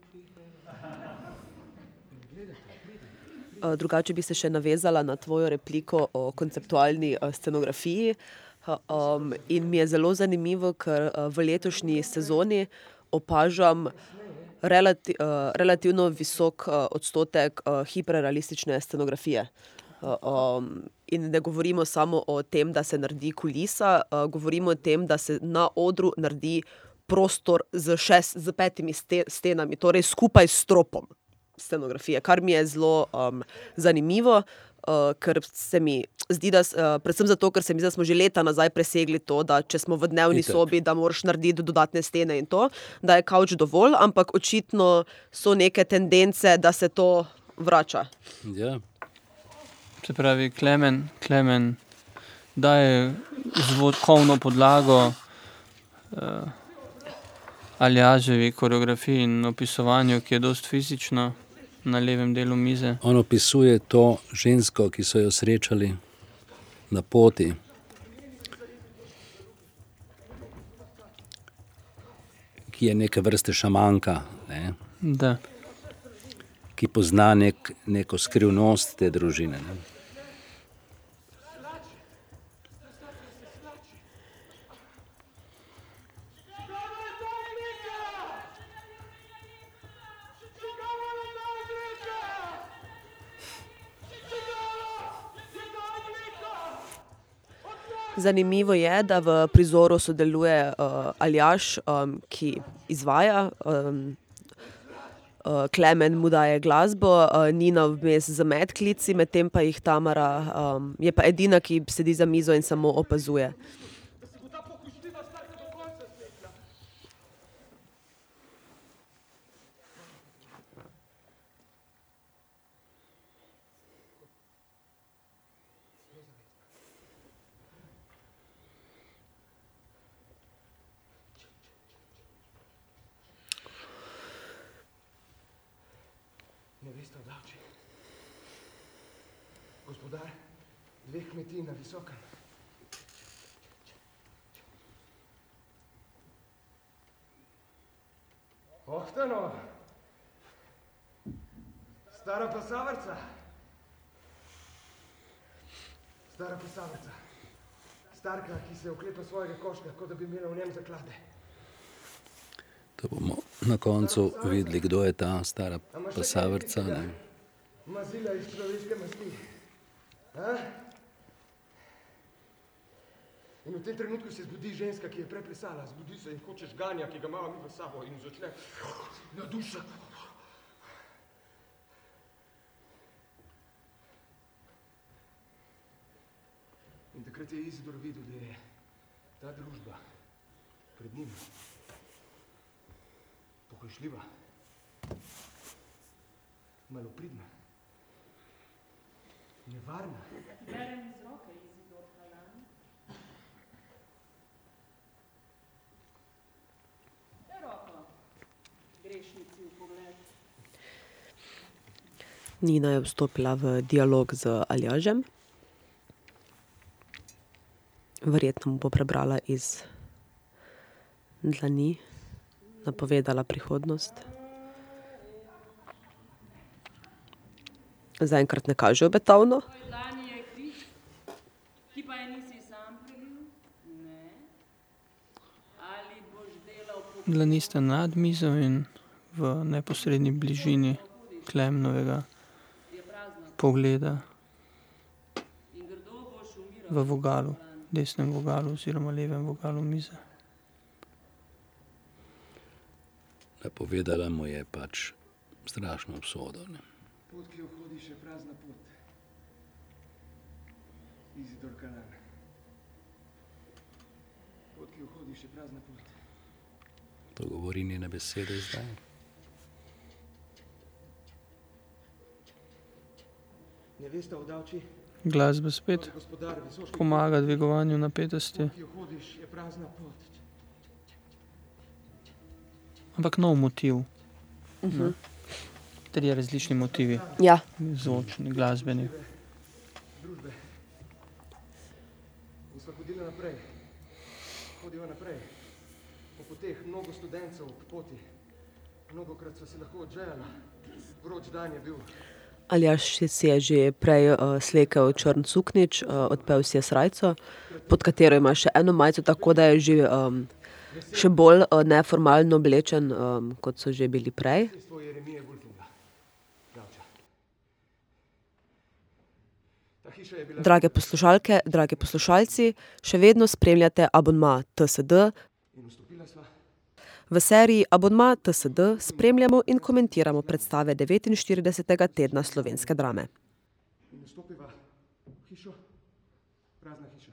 Uh, drugače bi se še navezala na tvojo repliko o konceptualni uh, scenografiji. Uh, Um, in mi je zelo zanimivo, ker uh, v letošnji sezoni opažam relati, uh, relativno visok uh, odstotek uh, hiperrealistične scenografije. Uh, um, in ne govorimo samo o tem, da se naredi kulisa, uh, govorimo o tem, da se na odru naredi prostor z, šest, z petimi ste, stenami, torej skupaj s stropom scenografije, kar mi je zelo um, zanimivo. Uh, ker se mi zdi, da, uh, predvsem zato, ker se mi zdi, da smo že leta nazaj presegli to, da če smo v dnevni Itak. sobi, da moraš narediti dodatne stene in to, da je kavč dovolj, ampak očitno so neke tendence, da se to vrača. Ja. Se pravi, Klemen, Klemen daje zvokovno podlago uh, Aljaževi koreografiji in opisovanju, ki je dost fizično na levem delu mize. On opisuje to žensko, ki so jo srečali na poti. Ki je neke vrste šamanka, ne? Da. ki pozna nek, neko skrivnost te družine. Ne? Zanimivo je, da v prizoru sodeluje uh, Aljaš, um, ki izvaja um, uh, Klemen mu daje glasbo, uh, Nina vmes z medklici, medtem pa jih Tamara um, je pa edina, ki sedi za mizo in samo opazuje. Kmetij na visokem. Ohtano, stara pasavrca. Stara pasavrca. Starka, ki se oklepa svojega koška, kot da bi imela v njem zaklade. To bomo na koncu videli, kdo je ta stara pasavrca. Ne? Mazila iz človeške masti. A? In v tem trenutku se zbudi ženska, ki je preplesala, zbudi se in hoče žganja, ki ga imamo mi v sabo in začne na duša. In takrat je Izidor videl, da je ta družba pred njim pohojšljiva, malopridna, nevarna. Berem iz roke Izidor Kalan. Daj roko, grešnici v pogled. Nina je vstopila v dialog z Aljažem. Verjetno mu bo prebrala iz dlani, napovedala prihodnost. Zaenkrat ne kaže obetavno. Dlani sta nad mizo in v neposrednji bližini Klemnovega pogleda in grdo boš umiral? v vogalu, desnem vogalu oziroma levem vogalu mize. Napovedala mu je pač strašno obsodo. Ne? Pot, ki jo hodiš, je prazna pot. Izidor Kalan. Pot, ki jo hodiš, je prazna pot. To govori njene besede zdaj. Glasba spet pomaga dvigovanju napetosti, ampak nov motiv. ne. Trije različni motivi, Ja, zvočni, glasbeni. Hodila naprej. Hodiva naprej. Po poteh mnogo študencev k poti. Mnogokrat sva se lahko odžejala. Vroč dan je bil. Aljaš si je že prej uh, slekel črn suknič, uh, odpel si je srajco, pod katero ima še eno majico, tako da je že um, še bolj uh, neformalno oblečen, um, kot so že bili bila Drage poslušalke, dragi poslušalci, še vedno spremljate abonma TSD. V seriji Abonma TSD spremljamo in komentiramo predstave 49. tedna slovenske drame. Vstopiva v hišo. Prazna hiša.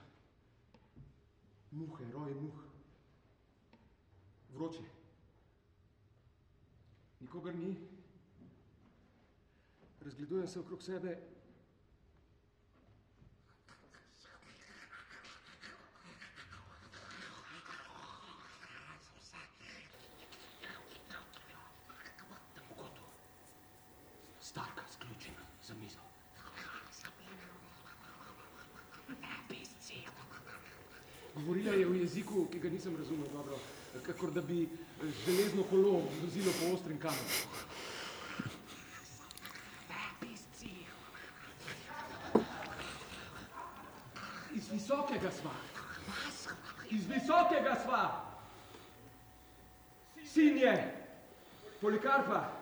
Muhe, roje muh. Vroče. Nikogar ni. Razgledujem se okrog sebe. Govorila je v jeziku, ki ga nisem razumel dobro, kakor da bi železno kolo vozilo po ostrim kamenu. Iz visokega sva. Iz visokega sva. Sin je Polikarpa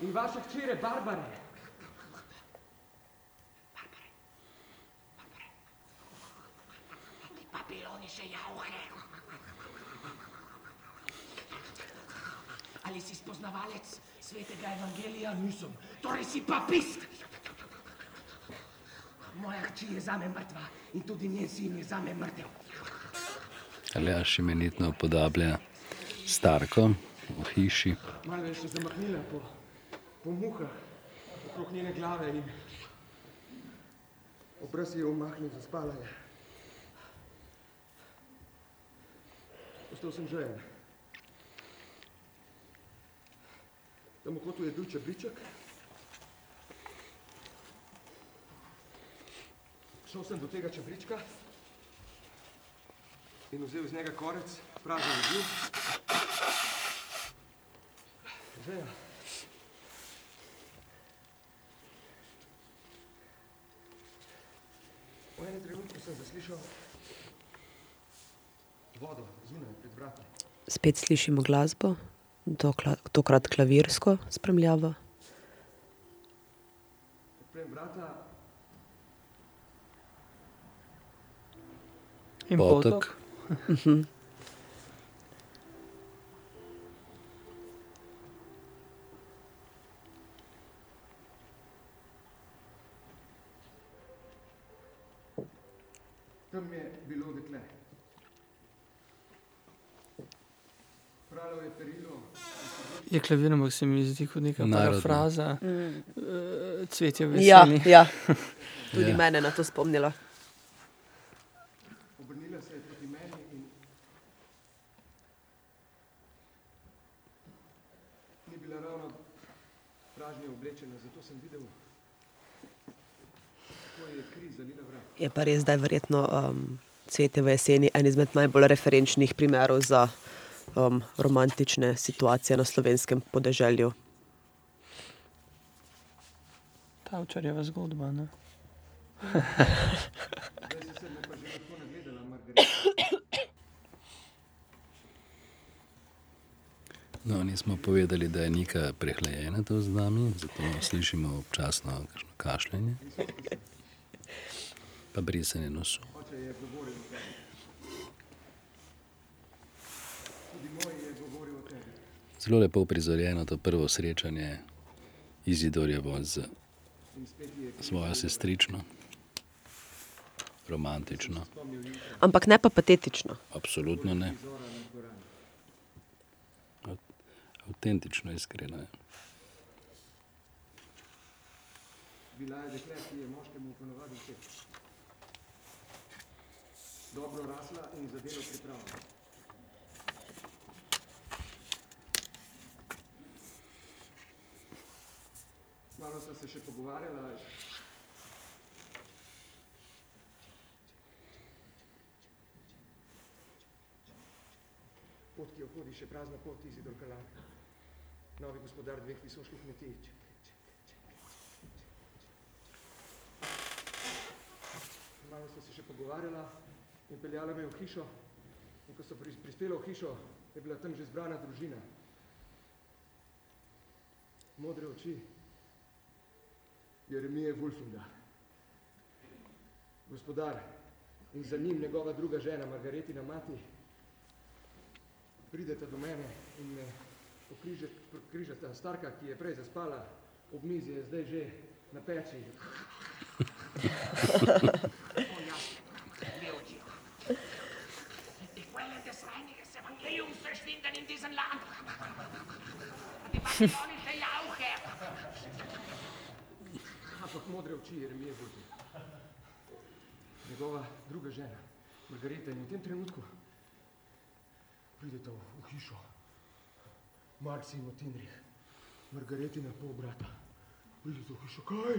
in vaša hčere Barbare. Ali si spoznavalec svetega evangelija? Nisem. Torej si papist. Moja hči je zame mrtva in tudi njen sin je zame mrtev. Aljaš imenitno upodablja starko v hiši. Malo je še zamaknila po, po muhah okrog njene glave in obraz je umahnil, zaspala je. Postal sem žejen. Tam v kotu je bil čebriček. Šel sem do tega čebrička in vzel iz njega korec, prazen je bil. Žeja. V enem trenutku sem zaslišal vodo zunaj pred vrati. Spet slišimo glasbo, tokrat klavirsko spremljavo. In Potok. Mhm. tam je bilo dekle. Pralo je perilo, Je klavir, ampak se mi zdi kot neka parafraza. Mm. eh, Cvetje Ja, veseli. ja. *laughs* Tudi Ja. ja. mene na to spomnila. obrnila se je proti meni in ni bila ravno pražnje oblečena, zato sem videl, kako je kri zalila vrat. Je pa res, da je verjetno um, cvetje v jeseni en izmed najbolj referenčnih primerov za um, romantične situacije na slovenskem podeželju. Tavčarjeva zgodba. Ne? No, nismo povedali, da je Nika prehlajena tu z nami, zato slišimo občasno kakšno kašljanje. Pa brisanje nosu. Oče je govoril o tebi. Tudi moj je govoril o tebi. Zelo lepo prizorjeno to prvo srečanje Izidorjevo z svojo sestrično. Romantično. Ampak ne pa patetično. Absolutno ne. Avtentično, iskreno je. Bila je dekle, ki je moškemu ponovadi všeč. Dobro rasla in za delo pripravljena. Malo sva se še pogovarjala. Pot, ki jo hodi, še prazna pot, Izidor Kalan. Novi gospodar dveh visoških kmetij. Malo sva se še pogovarjala in peljala me v hišo. In ko so pris- prispela v hišo, je bila tam že zbrana družina. Modre oči. Jeremije Wolfinga. Gospodar in za njim njegova druga žena, Margaretina mati, prideta do mene in me pokrižet- križata. Starka, ki je prej zaspala ob mizi, je zdaj že na peči. Die *laughs* *laughs* oči Jeremije Wolfing. Njegova druga žena, Margareta, in v tem trenutku prideta v, hišo. Marci in Otinrih, Margaretina pol brata. Pridete v hišo, kaj?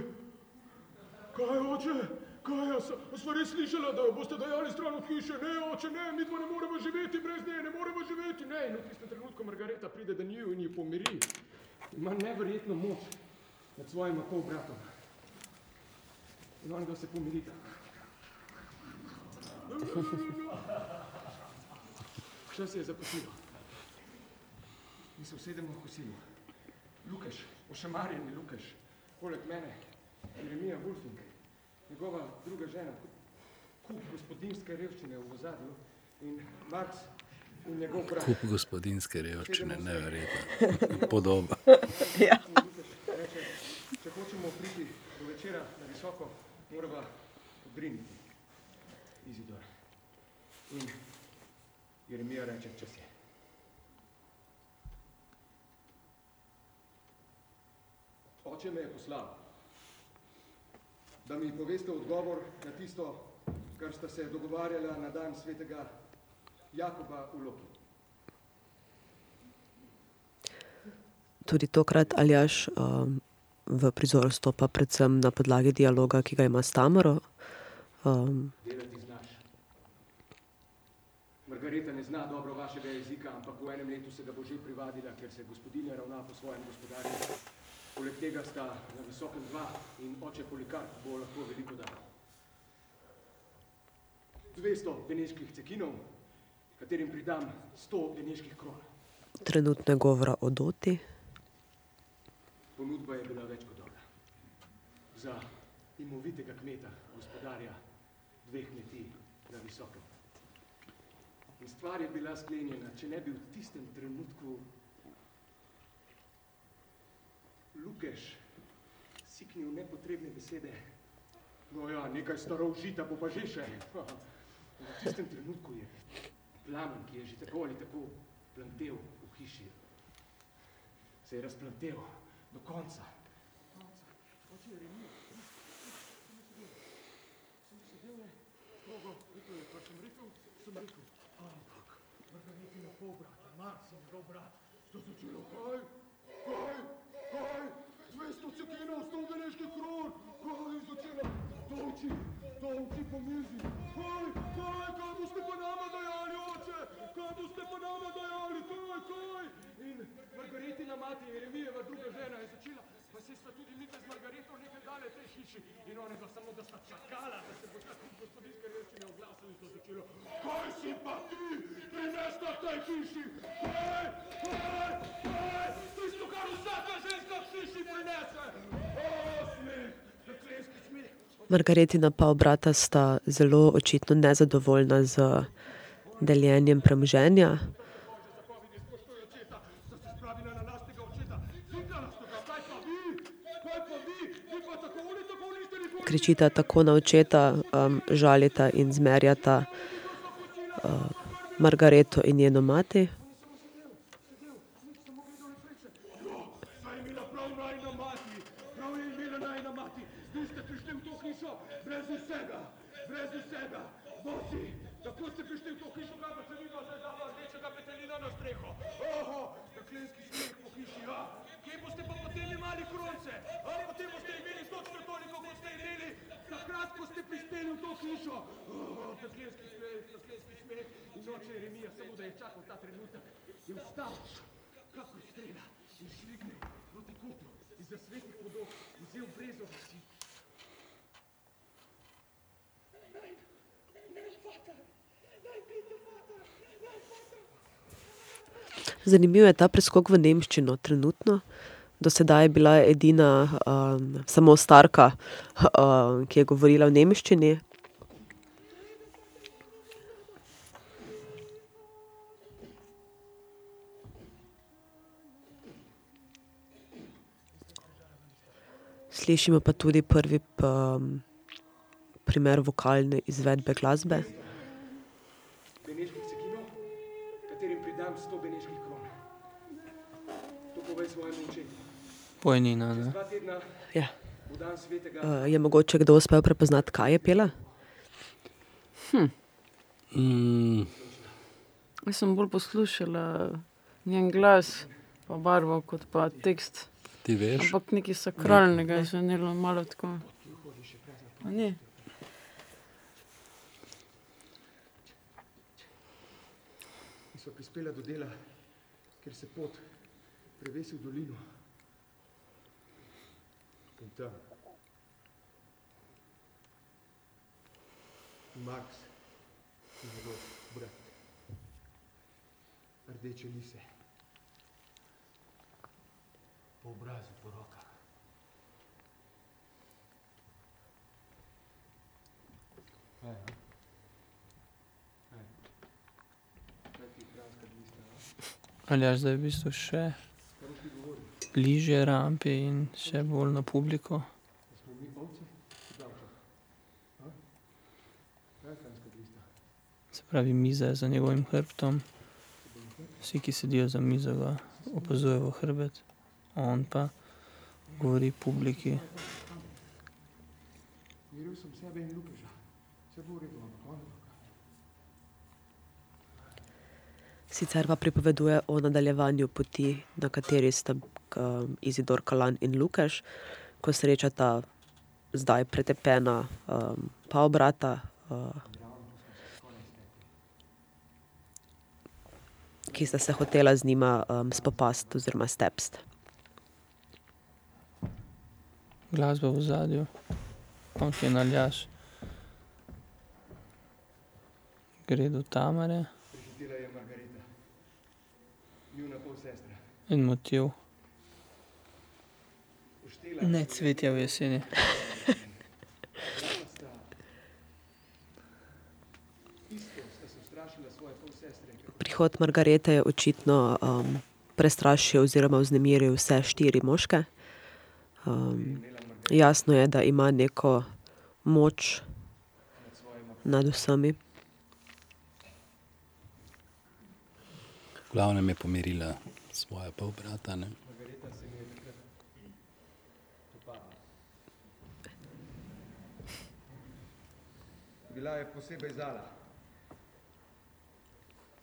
Kaj, oče? Kaj, a, s- a sva res slišala, da boste dajali stran od hiše? Ne, oče, ne, mi dva ne moremo živeti brez nje, ne moremo živeti. Ne, in v tistem trenutku Margareta pride do njiju in jo pomiri. Ima neverjetno moč nad svojima pol bratom. In on ga se pomirita. Vse se je zaposlilo. Mi se usedemo v kosilu. Lukeš, ošamarjeni Lukeš, poleg mene, Jeremija Wolfing, njegova druga žena, kup gospodinske revščine v ozadju in Marks in njegov brat. Kup gospodinske revščine, neverjetno. Podoba. *laughs* Ja. Če hočemo priti do večera na visoko, morava odriniti. Izidor. In Jeremija reče, čas je. Oče me je poslal, da mi poveste odgovor na tisto, kar sta se dogovarjala na dan svetega Jakoba v Loki. Tudi tokrat Aljaš um, v prizor stopa predvsem na podlagi dialoga, ki ga ima s Tamaro. Um. Margareta ne zna dobro vašega jezika, ampak v enem letu se ga bo že privadila, ker se gospodinja ravna po svojem gospodarju. Poleg tega sta na visokem dva in oče Polikarp bo lahko veliko dal. 200 beneških cekinov, katerim pridam 100 beneških kron. trenutno je govora o Doti. Ponudba je bila več kot dobra. Za imovitega kmeta, gospodarja dveh kmetij na visokem. In stvar je bila sklenjena, če ne bi v tistem trenutku Lukeš siknil nepotrebne besede. No ja, nekaj staroužita bo pa že še. *laughs* In v tistem trenutku je plamen, ki je že tako ali tako plantel v hiši, se je razplantel do konca. Oče Jeremija, sem sedel, ne, strogo, rekel je, kar sem rekel, sem rekel, ampak, Margaritina pol brata, Mars je njegov brat, to se čelo, kaj, kaj, kaj, 200 cekinov, 100 beneških kron, kaj, začela, dolči, dolči po mizi, kaj, kaj, kaj boste pa nama dajali, oče, kaj boste pa nama dajali, kaj, kaj, in Margaritina mati, Jeremijeva druga žena je začela, pa se sta tudi mi z Margareto nekaj dale tej hiši. In one pa samo, da sta čakala, da se bo tako gospodinske revščine oglasili, so začelo, kaj si pa ti, prinesla tej hiši, kaj, kaj, kaj, tisto, kar vsaka ženska v hiši prinese, o, smeh, peklenski smeh. Margaretina pa obrata sta zelo očitno nezadovoljna z deljenjem premoženja. Kričita tako na očeta, um, žalita in zmerjata uh, Margareto in njeno mati. Неделното кишо! Татлиенски смех, татлиенски смех. И ноче Еремия само да е я чакал та тренутък. И оставаш, како стрела, и шликне проти куто, и засвети подок, и взел брезова си. Най, най, фата! Най-бито фата! Най-фата! Zanimiv je ta preskok v nemščino. Trenutno Do sedaj je bila edina um, samo starka, um, ki je govorila v nemščini. Slišimo pa tudi prvi um, primer vokalne izvedbe glasbe. Pojnina, ne? Ja. bo dan svetega Uh, je mogoče kdo uspel prepoznati, kaj je pela? Mm, Jaz sem bolj poslušala njen glas, pa barvo, kot pa tekst. ti veš, Ampak nekaj sakralnega je zvenelo, malo tako. A in so prispela do dela, kjer se pot prevesi v dolino. In tam. Max, njegov brat. Rdeče lise. Po obrazu, po rokah. Kaj, a? Kaj? Kaj ti, Franska? Aljaž, zdaj v bistvu še bližje rampi in še bolj na publiko. Se pravi, miza je za njegovim hrbtom. Vsi, ki sedijo za mizo, ga opazujejo hrbet. On pa govori publiki. Sicer pa pripoveduje o nadaljevanju poti, na kateri sta um, Izidor Kalan in Lukaš, ko srečata zdaj pretepena um, pa obrata, uh, ki sta se hotela z njima um, spopasti oziroma stepsti. Glasba v ozadju, on je naljaš. Gre do Tamare Prihitela je Margarita. Njuna polsestra. in motiv. Ne cvetja v jeseni. Svoje. Prihod Margarete je očitno um, prestrašil oziroma vznemiril vse štiri moške. Um, jasno je, da ima neko moč nad vsemi. V glavnem je pomirila svoja polbrata. Ne? Margarita se mi je takrat dopadla. Bila je posebej zala.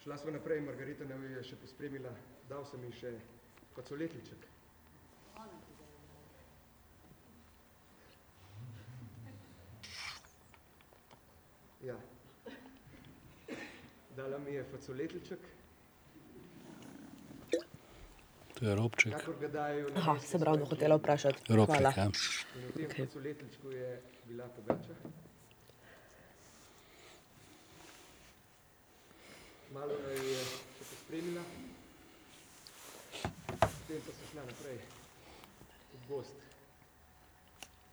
Šla sva naprej, Margarita me je še pospremila, dal sem ji še facoletliček. Ja. Dala mi je facoletliček, To je robček. Aha, mestne sem ravno svoje hotela vprašati. Robček, Hvala. ja. In v tem okay. facoletličku je bila pogača. Malo je še pospremila, potem pa so šla naprej v gost.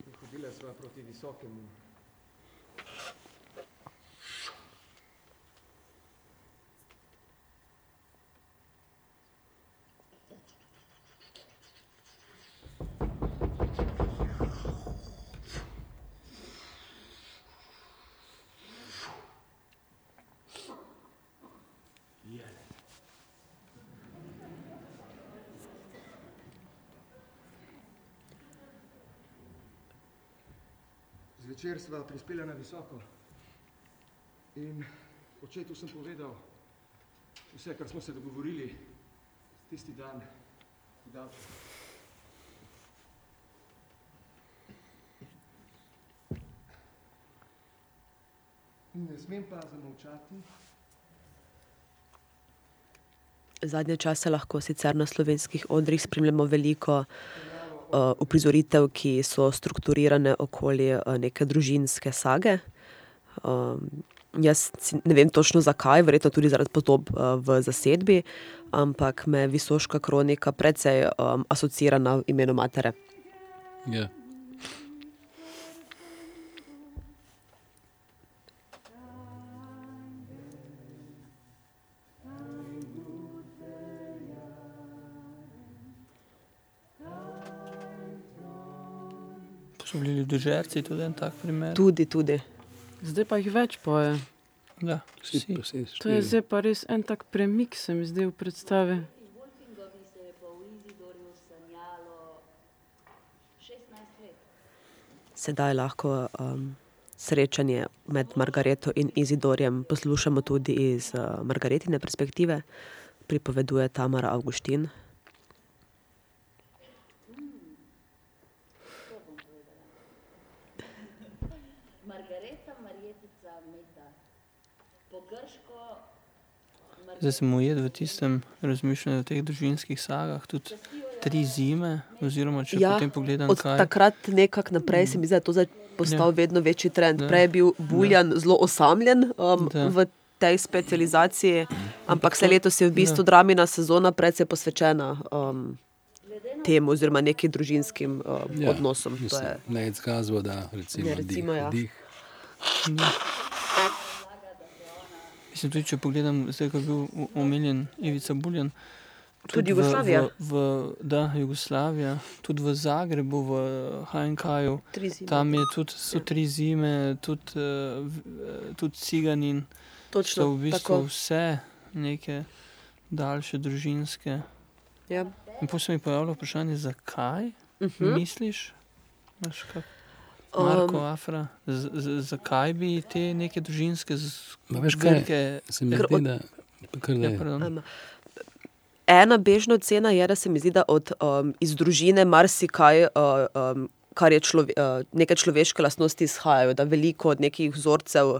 In hodila sva proti visokemu. Zvečer sva prispela na visoko in očetu sem povedal vse, kar smo se dogovorili tisti dan v Davču. Ne smem pa zamolčati, Zadnje čase lahko sicer na slovenskih odrih spremljamo veliko uprizoritev, ki so strukturirane okoli uh, neke družinske sage. Um, jaz ne vem točno zakaj, verjetno tudi zaradi podob uh, v zasedbi, ampak me Visoška kronika precej um, asociira na imenu matere. Ja. Bili ljudožerci tudi en tak primer. Tudi, tudi. Zdaj pa jih več poje. Ja, Vsi, vsi. To je zdaj pa res en tak premik, se mi zdi v predstavi. Wolfingovi se je pa v Izidorju sanjalo 16 let. Sedaj lahko um, srečanje med Margareto in Izidorjem poslušamo tudi iz uh, Margaretine perspektive, pripoveduje Tamara Avguštin. Margareta Marjetica Meta. Po grško Zdaj sem ujet v tistem razmišljanju o teh družinskih sagah, tudi tri zime, oziroma če ja, potem pogledam, od kaj takrat nekako naprej se mi zdi, da je to zdaj postal Ja. vedno večji trend. Ja. Prej je bil Buljan zelo osamljen um, Da. v tej specializaciji, ampak se letos je v bistvu dramina sezona precej posvečena um, temu oziroma nekim družinskim um, Ja, odnosom. To Mislim, je, Ne, gazbo, da recimo, Ja, recimo, dih, ja. dih. Mislim, tudi če pogledam, zdaj, ko je bil omenjen Ivica Buljan, Tudi v- Jugoslavija? V, v, da, Jugoslavija, tudi v Zagrebu, v HNK-ju. Tam je tudi, so tri zime, tudi, uh, tudi ciganin. Točno, so v bistvu tako. vse neke daljše družinske. Ja. In potem se mi pojavlja vprašanje, zakaj Uh -huh. misliš, Veš, kak, Marko Um, Afra, z, z, zakaj bi te neke družinske Ma veš kaj, zbirke. se mi zdi, da, kar da Ja. Um, ena bežna ocena je, da se mi zdi, da od, um, iz družine marsikaj, uh, um, kar je člove, uh, neke človeške lastnosti, izhajajo, da veliko od nekih vzorcev,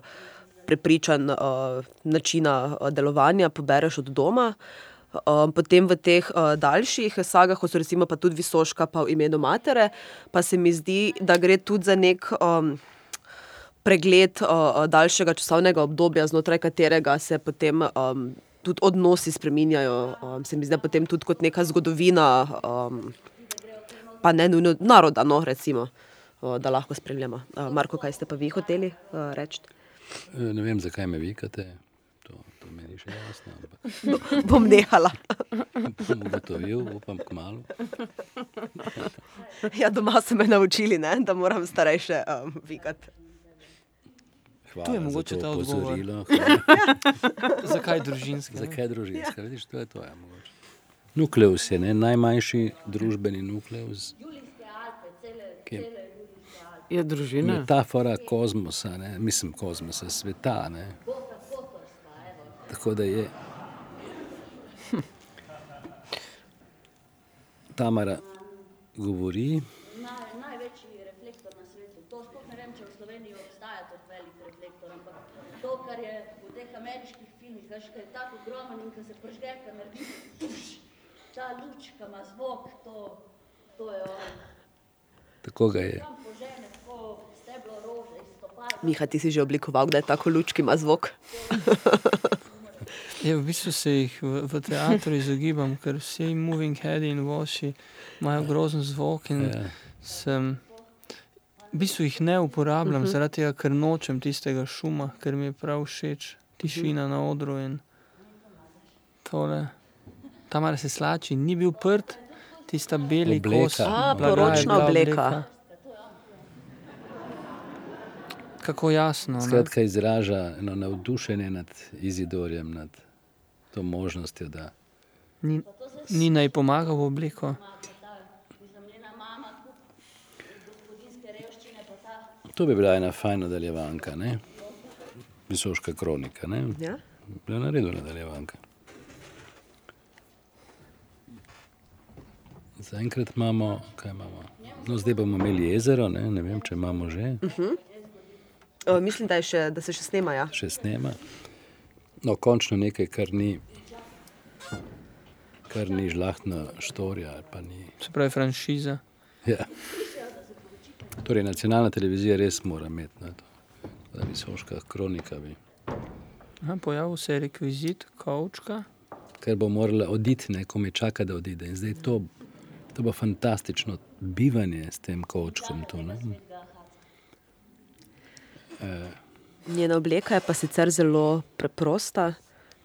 prepričanj, uh, načina uh, delovanja pobereš od doma. Um, potem v teh uh, daljših sagah, kot so recimo pa tudi Visoška, pa v imenu matere, pa se mi zdi, da gre tudi za nek um, pregled uh, daljšega časovnega obdobja, znotraj katerega se potem um, tudi odnosi spreminjajo. Um, se mi zdi, da potem tudi kot neka zgodovina, um, pa ne nujno naroda, no, recimo, uh, da lahko spremljamo. Uh, Marko, kaj ste pa vi hoteli uh, reči? Ne vem, zakaj me vikate, meni še jasno, ampak *laughs* Bom nehala. bom ugotovil, upam k malu. *laughs* Ja, doma so me naučili, ne, da moram starejše um, vikati. Hvala Tu je za mogoče ta odgovor. *laughs* Zakaj družinske? ne? Zakaj je družinska? Vidiš, to je to, ja, mogoče. Nukleus je ne, najmanjši družbeni nukleus. Ki je Je družina. metafora kozmosa, ne, mislim kozmosa, sveta. Ne. Tako da je. Tamara govori, Naj, največji reflektor na svetu. To kar je v teh ameriških filmih, veš, kaj je tako ogromen in ko se pržge, ko naredi tuš, ta luč, ki ima zvok, to, to je on. tako ga je. Miha, ti si že oblikoval, da je tako luč, ki ima zvok. Ja, v bistvu se jih v, v teatru *laughs* izogibam, ker vsi moving headi in voši imajo grozen zvok. In Ja. sem, v bistvu jih ne uporabljam, uh Mhm. -huh. zaradi tega, ker nočem tistega šuma, ker mi je prav všeč tišina na odru in tole. Tam se slači, ni bil prt, tista beli Obleka. kos. A, poročna bila obleka. Kako jasno. ne? Skratka, izraža eno navdušenje nad Izidorjem, nad to možnostjo, da Ni, ni naj pomagal v obliko. To bi bila ena fajna nadaljevanka, ne? Visoška kronika, ne? Ja? Bi jo naredil nadaljevanka. Zaenkrat imamo, kaj imamo? No, zdaj bomo imeli jezero, ne, ne vem, če imamo že, Uh, mislim, da, je še, da se še snema. Ja. še snema. No, končno nekaj, kar ni, kar ni žlahtna štorija. ali Pa ni, Se pravi, franšiza. ja. Torej, nacionalna televizija res mora imeti na to. Da visoška kronika bi. Aha, pojavil se je rekvizit, kavčka. ker bo morala oditi, ne, ko me čaka, da odide. In zdaj to, to bo fantastično bivanje s tem kočkom. Tu, ne. Njena obleka je pa sicer zelo preprosta.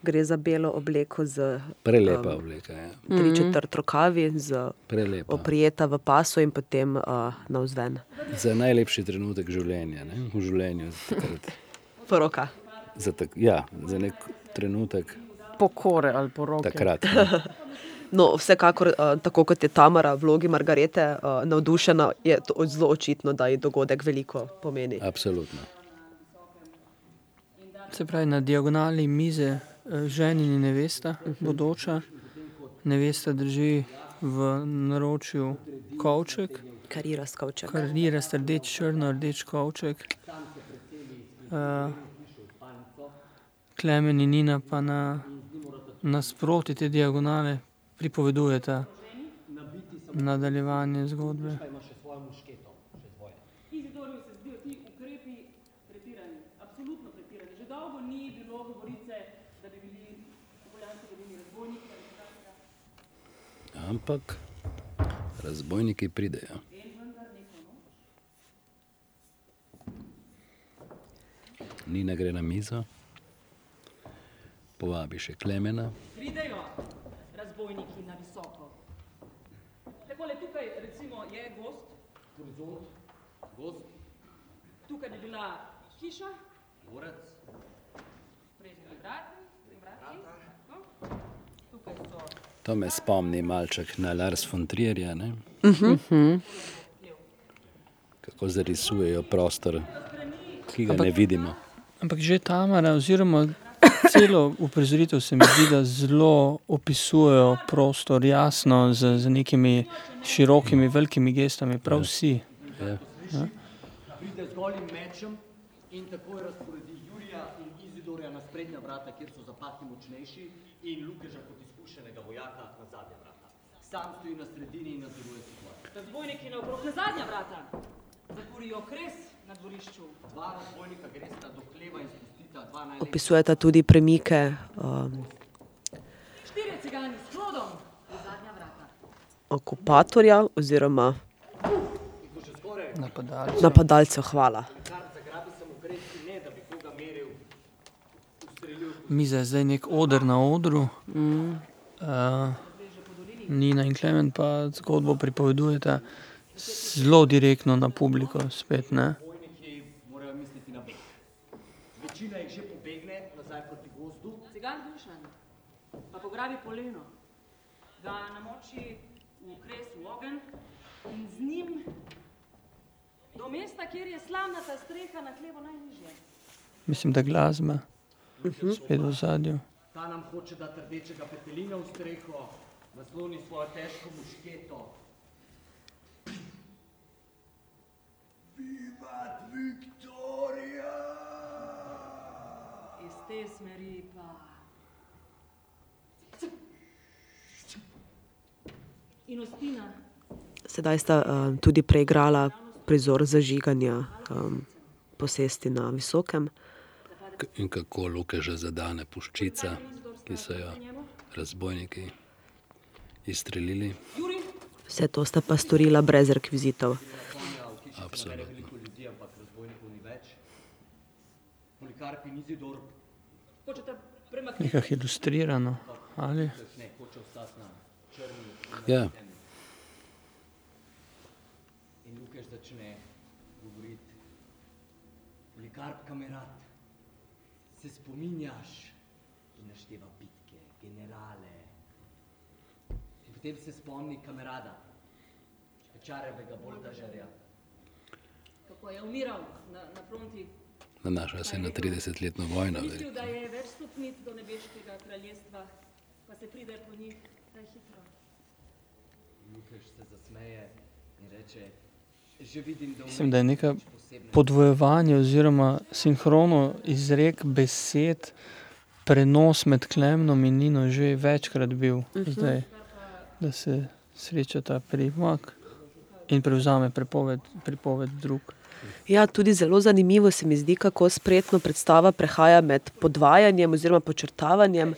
Gre za belo obleko z Prelepa obleka, ja. tri četrt rokavi, z prelepa. oprijeta v pasu in potem uh, navzven. Za najlepši trenutek življenja, ne, v življenju. Takrat, Poroka. za, tak, ja, za nek trenutek Pokore ali poroke. takrat. *laughs* Ne. No, vsekakor, uh, tako kot je Tamara v vlogi Margarete uh, navdušena, je to zelo očitno, da ji dogodek veliko pomeni. Absolutno. Se pravi, na diagonali mize eh, ženin in nevesta, bodoča. Nevesta drži v naročju kovček, Karira skovček. karira rdeč, črno, rdeč kovček. Uh, Klemen in Nina pa na nasproti te diagonale pripovedujeta nadaljevanje zgodbe. pa ima še svojo mušketo, še svoje. Izidorju se zdijo ti ukrepi pretirani, absolutno pretirani. Že dolgo ni bilo govorice, da bi bili v Poljanski dolini razbojniki ali kaj takega. Ampak razbojniki pridejo. Nina gre na mizo, povabi še Klemena. Pridejo, razbojniki na visoko. Takole tukaj recimo je gost, Horizont, gost, tukaj bi bila hiša, dvorec, prej so bili vrati, vrati, tako. Tukaj so To me spomni malček na Lars von Trierja, ne? kako zarisujejo prostor, ki ga ne vidimo. Ampak že Tamara, oziroma celo uprizoritev se mi zdi, da zelo opisujejo prostor jasno, z, z nekimi širokimi, velikimi gestami, prav vsi. Ja. pride z golim mečem in takoj razporedi Jurija in Izidorja na sprednja vrata, kjer so zapahi močnejši, in Lukeža kot izkušenega vojaka na zadnja vrata. Sam stoji na sredini in nadzoruje situacijo. razbojniki naokrog na zadnja vrata. Zakurijo kres na dvorišču. Dva razbojnika gresta do hleva in spustita dva najlepša. Opisujeta tudi premike um, Štirje cigani s hlodom na zadnja vrata. okupatorja oziroma Napadalci. napadalcev. Hvala. Miza je zdaj nek oder na odru. Mm. Uh, Nina in Klemen pa zgodbo pripovedujeta zelo direktno na publiko, spet ne. bojniki, morajo misliti na beg. Večina jih že pobegne nazaj proti gozdu, Cigan Dušan pa pograbi poleno, ga namoči v kres v ogenj in z njim do mesta, kjer je slamnata streha na hlevu najnižje. Mislim, da glasba spet v zadju. Ta nam hoče dati rdečega petelina v streho, nasloni svojo težko mušketo. Vivat Viktorija! Iz te smeri pa. In Ostina, Sedaj sta um, tudi preigrala prizor zažiganja um, posesti na visokem. In kako Luke že zadane puščica, ki so jo razbojniki izstrelili. Vse to sta pa storila brez rekvizitov. Absolutno. Hočete premakniti. Nekako ilustrirano. Ali? ne hoče ostati na črni Ja, in Lukež začne govoriti. Polikarp kamerat, se spominjaš in našteva bitke, generale. In potem se spomni kamerada, Pečarevega boldažerja. Kako je umiral na, na fronti. nanaša se na 30-letno vojno. Mislil, da je več stopnic do nebeškega kraljestva, pa se pride po njih kaj hitro. Lukež se zasmeje in reče, že vidim, da Mislim, da je neka nič posebnega. Podvojevanje oziroma sinhrono izrek besed, prenos med Klemnom in Nino že večkrat bil zdaj, da se srečata primak in prevzame prepoved, pripoved drug. Ja, tudi zelo zanimivo se mi zdi, kako spretno predstava prehaja med podvajanjem oziroma počrtavanjem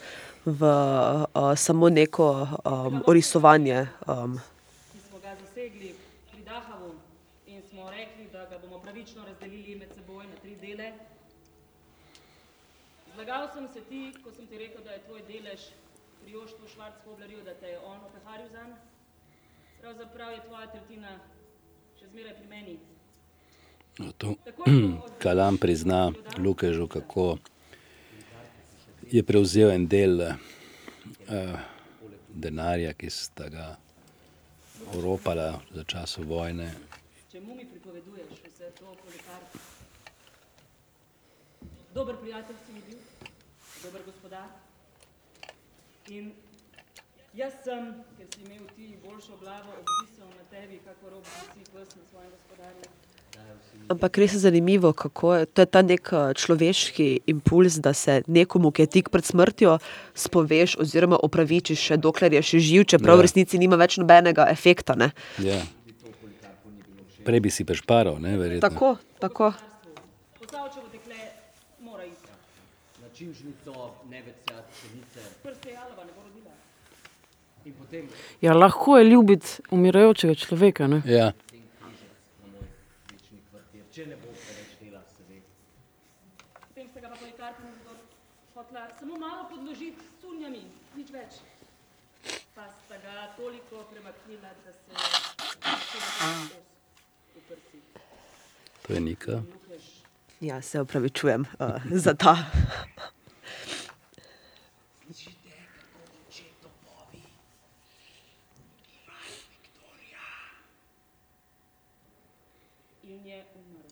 v uh, samo neko um, orisovanje. Um, ki smo ga zasegli pri Dahavu in smo rekli, da ga bomo pravično razdelili med seboj na tri dele. Zlagal sem se ti, ko sem ti rekel, da je tvoj delež pri Joštvu Švarcvoblerju, da te je on opeharil zanj. Pravzaprav je tvoja tretjina še zmeraj pri meni. No, to *clears throat* Kalam prizna Lukežu, kako je prevzel en del uh, denarja, ki sta ga oropala za času vojne. Čemu mi pripoveduješ to, kolikar? Dober prijatelj si mi bil, dober gospodar. In jaz sem, ker si imel ti boljšo glavo, obvisel na tebi, kako rob visi pes na svojem gospodarju. ampak res je zanimivo, kako je to je ta nek uh, človeški impuls, da se nekomu, ki je tik pred smrtjo, spoveš oziroma opravičiš, še dokler je še živ, čeprav Ja. v resnici nima več nobenega efekta. Ne? Ja. Prej bi si pešparal, ne verjetno. Tako, tako. Posavčevo dekle mora iti. Na čimžnico, nevecja, pšenice Prste jalova ne bo rodila. in potem Ja, lahko je ljubiti umirajočega človeka. Ne? Ja, če ne bo preveč dela, se ve. Potem ste ga pa polikarpin hotla samo malo podložiti s cunjami, nič več. Pa ga toliko premaknila, da se je. To je Nika. Ja, se opravičujem uh, za ta. In je umrl.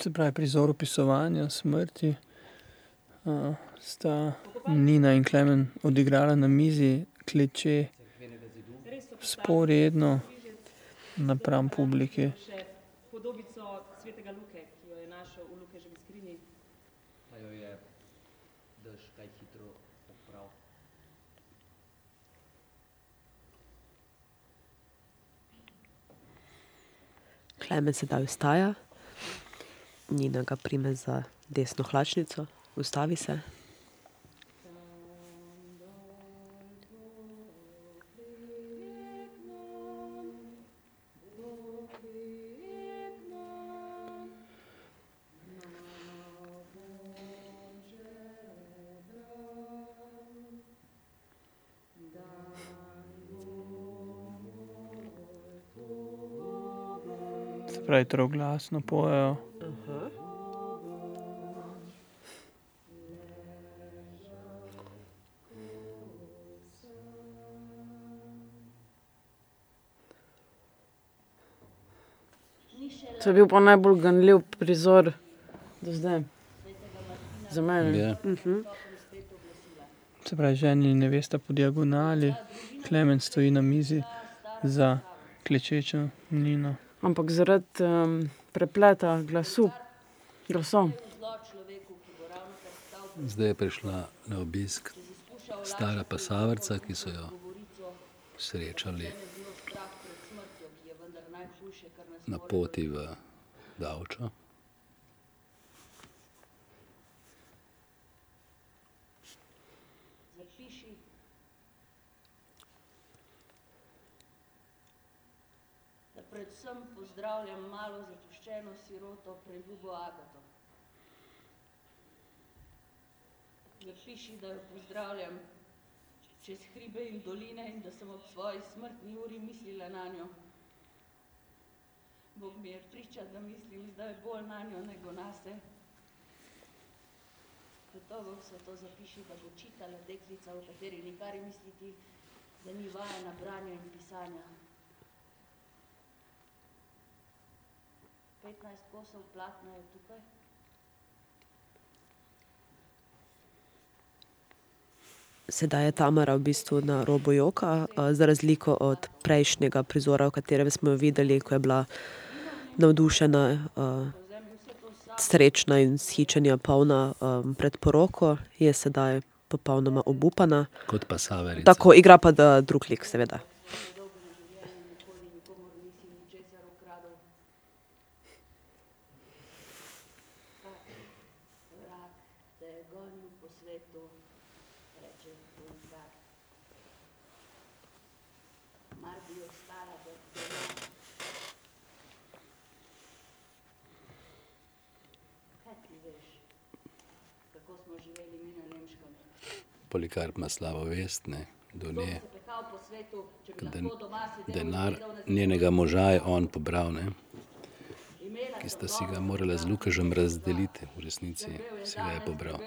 Se pravi, prizor opisovanja smrti uh, sta Nina in Klemen odigrala na mizi, kleče sporedno napram publiki. Podobico svetega Luke, ki jo je našel v Lukeževi skrinji. Pa jo je dež kaj hitro popravil. Klemen sedaj vstaja, Nina ga prime za desno hlačnico, ustavi se. Pravi, troglasno pojejo. To je bil pa najbolj ganljiv prizor do zdaj. Za mene. Ja. Se pravi, ženi in nevesta po diagonali, Klemen stoji na mizi za klečečo Nino. Ampak zaradi um, prepleta glasu, glasov. Zdaj je prišla na obisk stara pasavrca, ki so jo srečali na poti v Davčo. Zapiši. Da predvsem pozdravljam malo zapuščeno siroto preljubo Agato. Zapiši, da jo pozdravljam čez hribe in doline in da sem ob svoji smrtni uri mislila na njo. Bog mi je priča, da mislim zdaj bolj na njo nego nase. Gotovo vse to zapiši, da bo čitala deklica, o kateri nikar misliti, da ni vajena branja in pisanja. 15 kosov platna je tukaj. Sedaj je Tamara v bistvu na robu joka, za razliko od prejšnjega prizora, v katerem smo jo videli, ko je bila navdušena, srečna in vzhičenja polna pred poroko, je sedaj popolnoma obupana. Kot pasaverica. Tako igra pa da drug lik, seveda. Vrag te je gonil po svetu, reče Polikar. Mar bi ostala doma. Kaj ti veš, kako smo živeli mi na Nemškem? Polikarp ima slabo vest, ne, do nje. Den, denar njenega moža je on pobral, ne, ki sta si ga morala z Lukežem razdeliti, v resnici si ga je pobral.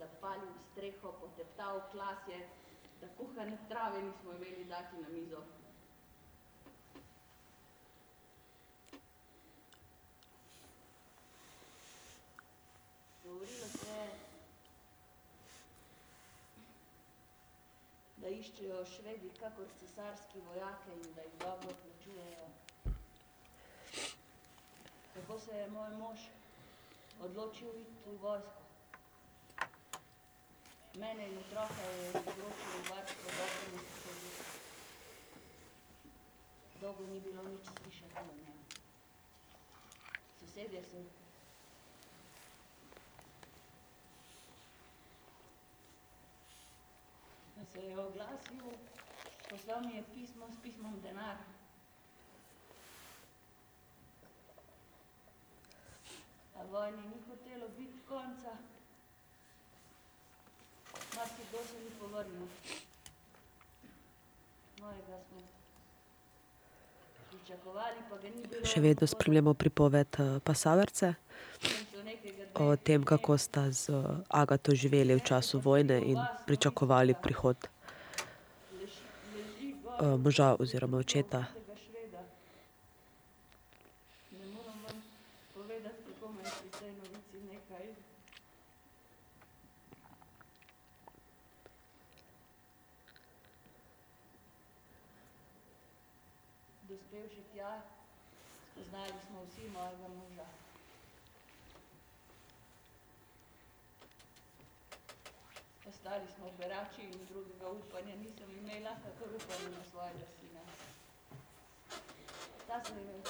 zapalil streho, poteptal klasje, da kuhane trave nismo imeli dati na mizo. Govorilo se je, da iščejo švedi kakor cesarski vojake in da jih dobro plačujejo. Kako se je moj mož odločil iti v vojsko? Mene in otroka je izročil v varstvo dobremu sosedu. Dolgo ni bilo nič slišati o njem. Sosedje so se je oglasil, poslal mi je pismo s pismom denar. vojni ni hotelo biti konca. Marsikdo se ni povrnil. Mojega smo pričakovali, pa ga ni bilo. Še vedno spremljamo pripoved eh, Pasaverce o tem, kako sta z Agato živeli v času vojne in pričakovali prihod eh, moža oziroma očeta. še tja, spoznali smo vsi mojega moža. Ostali smo berači in drugega upanja nisem imela, kakor upanje na svojega sina. Ta se je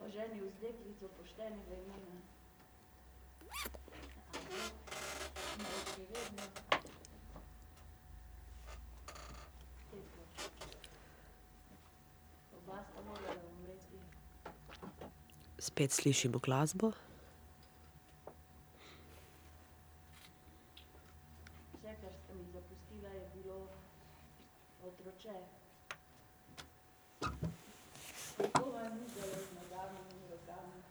oženil z deklico poštenega imena. Ampak, ima še vedno Teko. Oba sta morala umreti. Spet slišimo glasbo. Vse, kar sta mi zapustila, je bilo otroče. Kako vam ni bilo z nogami in rokami?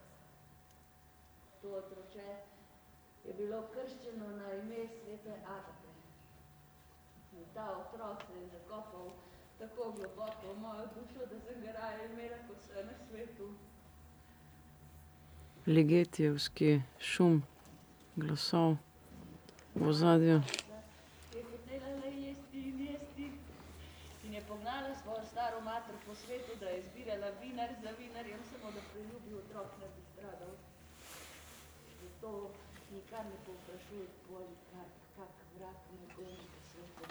To otroče je bilo krščeno na ime svete Agate. In ta otrok se je zakopal tako globoko v mojo dušo, da sem ga raje imela kot vse na svetu. Legetjevski šum glasov v ozadju. je hotela le jesti in jesti. In je pognala svojo staro mater po svetu, da je zbirala vinar za vinarjem, samo da priljubi otrok ne bi stradal. Zato nikar ne povprašuj bolj, kak, kak vrak me goni po svetu.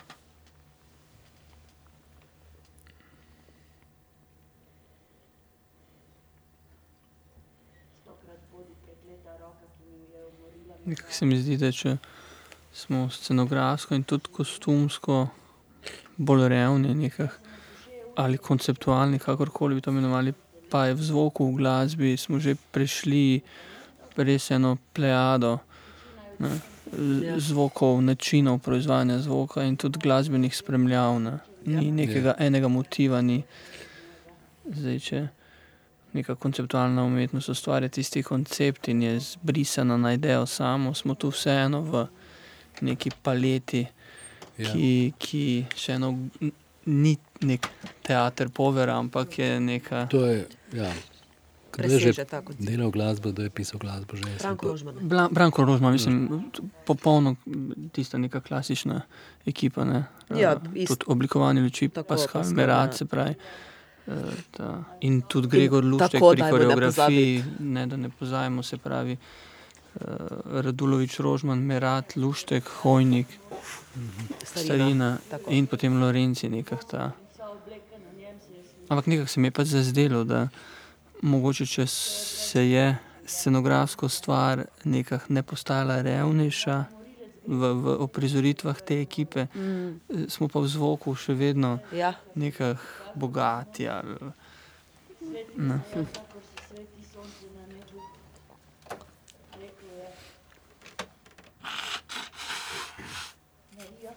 Nekako se mi zdi, da če smo scenografsko in tudi kostumsko bolj revni, nekah, ali konceptualni, kakorkoli bi to imenovali, pa je v zvoku, v glasbi, smo že prešli res eno plejado ne, z- zvokov, načinov proizvajanja zvoka in tudi glasbenih spremljav. Ne. Ni nekega enega motiva, ni zdaj, če neka konceptualna umetnost ustvarja tisti koncept in je zbrisana na idejo samo, smo tu vseeno v neki paleti, Ja. ki, ki še eno ni nek teater povera, ampak je neka. To je, ja. Preseže ta koncept. delal glasbo, kdo je pisal glasbo že? Branko to- Rožman. Bla, Branko Rožman, mislim, t- popolno tista neka klasična ekipa. Ne? Ja, Eh, ist- tudi oblikovanje luči, Tako, Pascal Merat, ja. se pravi. eh, ta. In tudi Gregor Luštek tako, pri dajmo ne koreografiji, ne da ne pozajemo, se pravi. Uh, Radulovič, Rožman, Merat, Luštek, Hojnik, Starina tako. in potem Lorenci, nekaj ta. Ampak nekako se mi je pa zazdelo, da mogoče, če se je scenografsko stvar nekako ne postajala revnejša v, v oprizoritvah te ekipe, Mm, smo pa v zvoku še vedno ja, nekako bogati. Ali, Ne. se je, kakor se sveti sonce na nebu. Rekel je. Marija,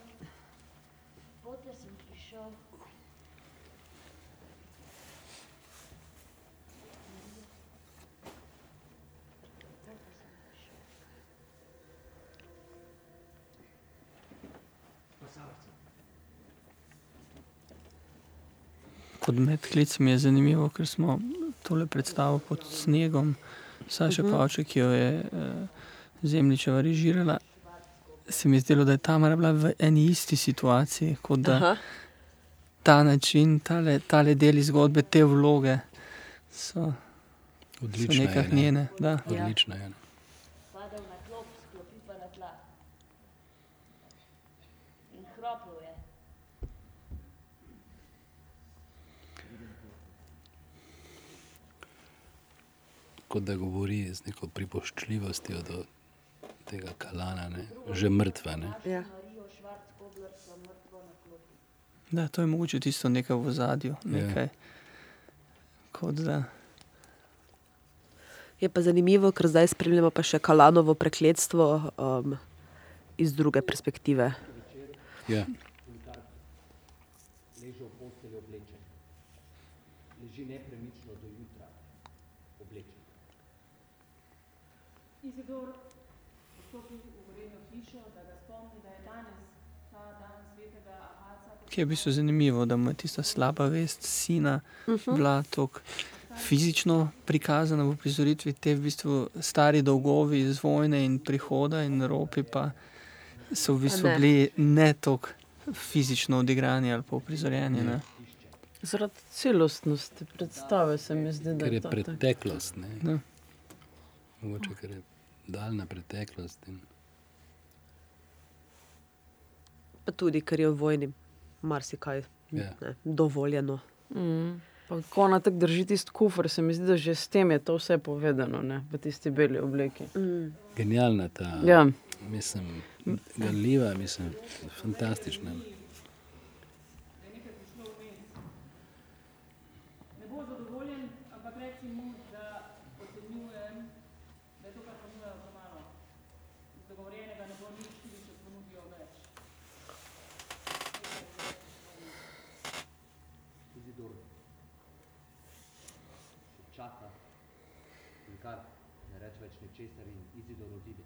pote sem prišel. Marija, pote sem prišel. Kot medklic mi je zanimivo, ker smo tole predstavo pod snegom, Saša uh -huh. Pavček, ki jo je uh, Zemljičeva režirala. Se mi je zdelo, da je Tamara bila v eni isti situaciji, kot da aha, ta način, tale, tale deli zgodbe, te vloge so, so Odlična je. ne. njene. Da. Ja. Odlična je. Padel na klop, sklopi pa na tla. In hropil je. Kot da govori z neko pripoščljivostjo do tega kalana, ne. že mrtva. Ne. ja. Da, to je mogoče tisto nekaj v zadju. Ja. Nekaj, kot da. Je pa zanimivo, ker zdaj spremljamo pa še Kalanovo prekletstvo um, iz druge perspektive. Ja. Leže v postelji oblečen. Leži nepremično do jutra, oblečen. Izidor vstopi v gorenjo hišo, da ga spomni, da je danes ta dan svetega Ahaca. Ki je v bistvu zanimivo, da mu je tista slaba vest sina bila tako fizično prikazana v prizoritvi, te v bistvu stari dolgovi iz vojne in prihoda in ropi pa so v bistvu ne. bili ne tako fizično odigrani ali pa uprizorjeni. Ne? Zaradi celostnosti predstave se mi zdi, da Ker je to preteklost. Ne? Ja. Mogoče ker je daljna preteklost. In... Pa tudi, ker je v vojni marsikaj Ja. ne, dovoljeno. Mm. Pa ko ona tako drži tisti kufr, se mi zdi, da že s tem je to vse povedano, ne? v tisti beli obleki. Mm. Genialna ta, Ja. mislim, ganljiva, mislim, fantastična. Ne bo zadovoljen, ampak reci mu, da ocenjujem, da je to, kar ponujajo premalo. Iz dogovorjenega ne bo nič, tudi če ponudijo več. Izidor še čaka, nikar ne reče več ničesar in Izidor odide.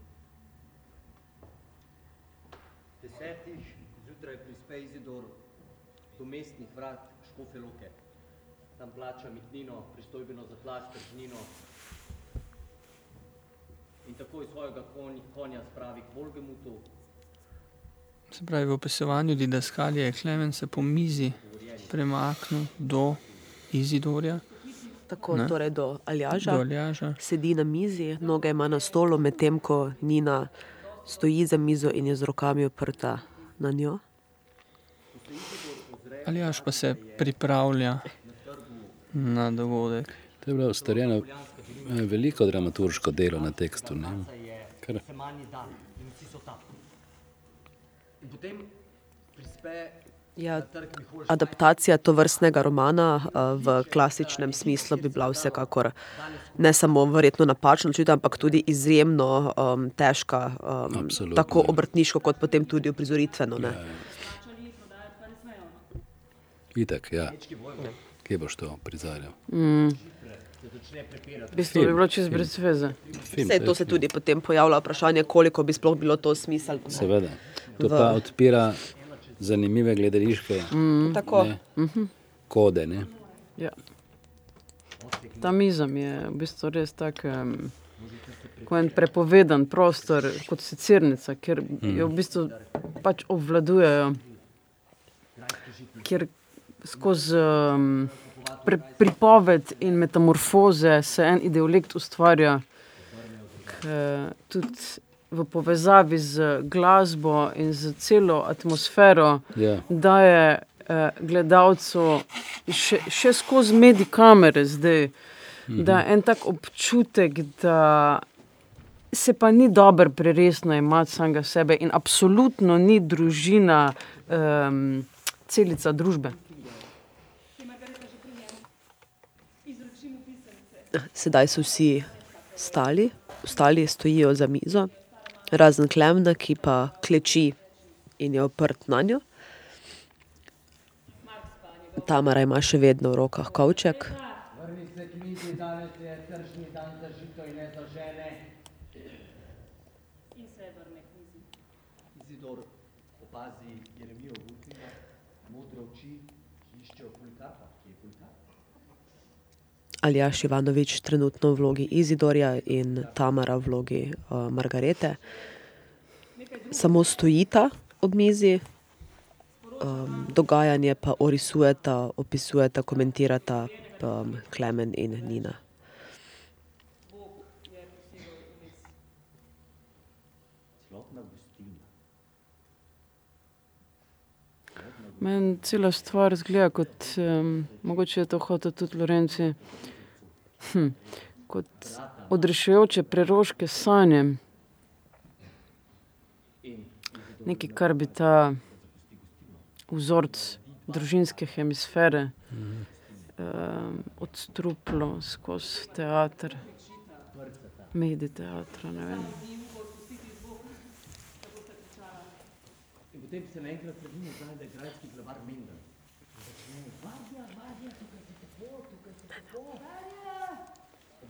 Desetih zjutraj prispe Izidor do mestnih vrat Škofe Loke. Tam plača mitnino, pristojbino za plač, tržnino. In takoj svojega konj, konja spravi k Volgemutu, Se pravi, v opisovanju didaskalije je Klemen se po mizi premaknil do Izidorja, Tako, Ne. torej do Aljaža. do Aljaža. Sedi na mizi, noge ima na stolu, medtem ko Nina stoji za mizo in je z rokami oprta na njo. Aljaš pa se pripravlja na dogodek. To je bilo ustarjeno eh, veliko dramaturško delo na tekstu. Ne? Kar, se manj dan in vsi so tam. In potem prispe Ja, adaptacija to vrstnega romana a, v klasičnem smislu bi bila vsekakor ne samo verjetno napačna odločitev, ampak tudi izjemno um, težka, um, Absolutno, tako ja. obrtniško, kot potem tudi uprizoritveno. Ne? Itak, ja. Kje boš to prizarjal? V bistvu bi bilo čez brez veze. Vse to se tudi potem pojavlja vprašanje, koliko bi sploh bilo to smiselno. Seveda. To V- pa odpira zanimive gledališke Tako. ne, kode. Ne? Ja. Ta miza mi je v bistvu res tak. Um, Ko je en prepovedan prostor, kot secirnica, kjer jo v bistvu pač obvladujejo, kjer skozi um, pre, pripoved in metamorfoze se en ideolekt ustvarja, ki tudi v povezavi z glasbo in z celo atmosfero Ja. daje eh, gledalcu še, še skozi medij kamere zdaj, da je en tak občutek, da se pa ni dobro preresno imati samega sebe in absolutno ni družina um, celica družbe. Sedaj so vsi stali, ostali stojijo za mizo, razen Klemna, ki pa kleči in je oprt na njo. Tamara ima še vedno v rokah kovček. Vrni se k mizi, danes je tržni dan za žito in ne za žene. In se vrne k mizi. Izidor opazi Jeremijo Vukina, modre oči, ki iščejo Polikarpa, ki je Polikarp. Aljaš Ivanovič trenutno v vlogi Izidorja in Tamara v vlogi uh, Margarete. Samo stojita ob mizi, um, dogajanje pa orisujeta, opisujeta, komentirata um, Klemen in Nina. Meni cela stvar zgleda kot, um, mogoče je to hotel tudi Lorenci, kot odrešujoče preroške sanje. Nekaj, kar bi ta vzorc družinske hemisfere um, odstruplo skozi teater. mediteatra, ne vem. In potem se naenkrat sedi nazaj, da je grajski glavar Mendel.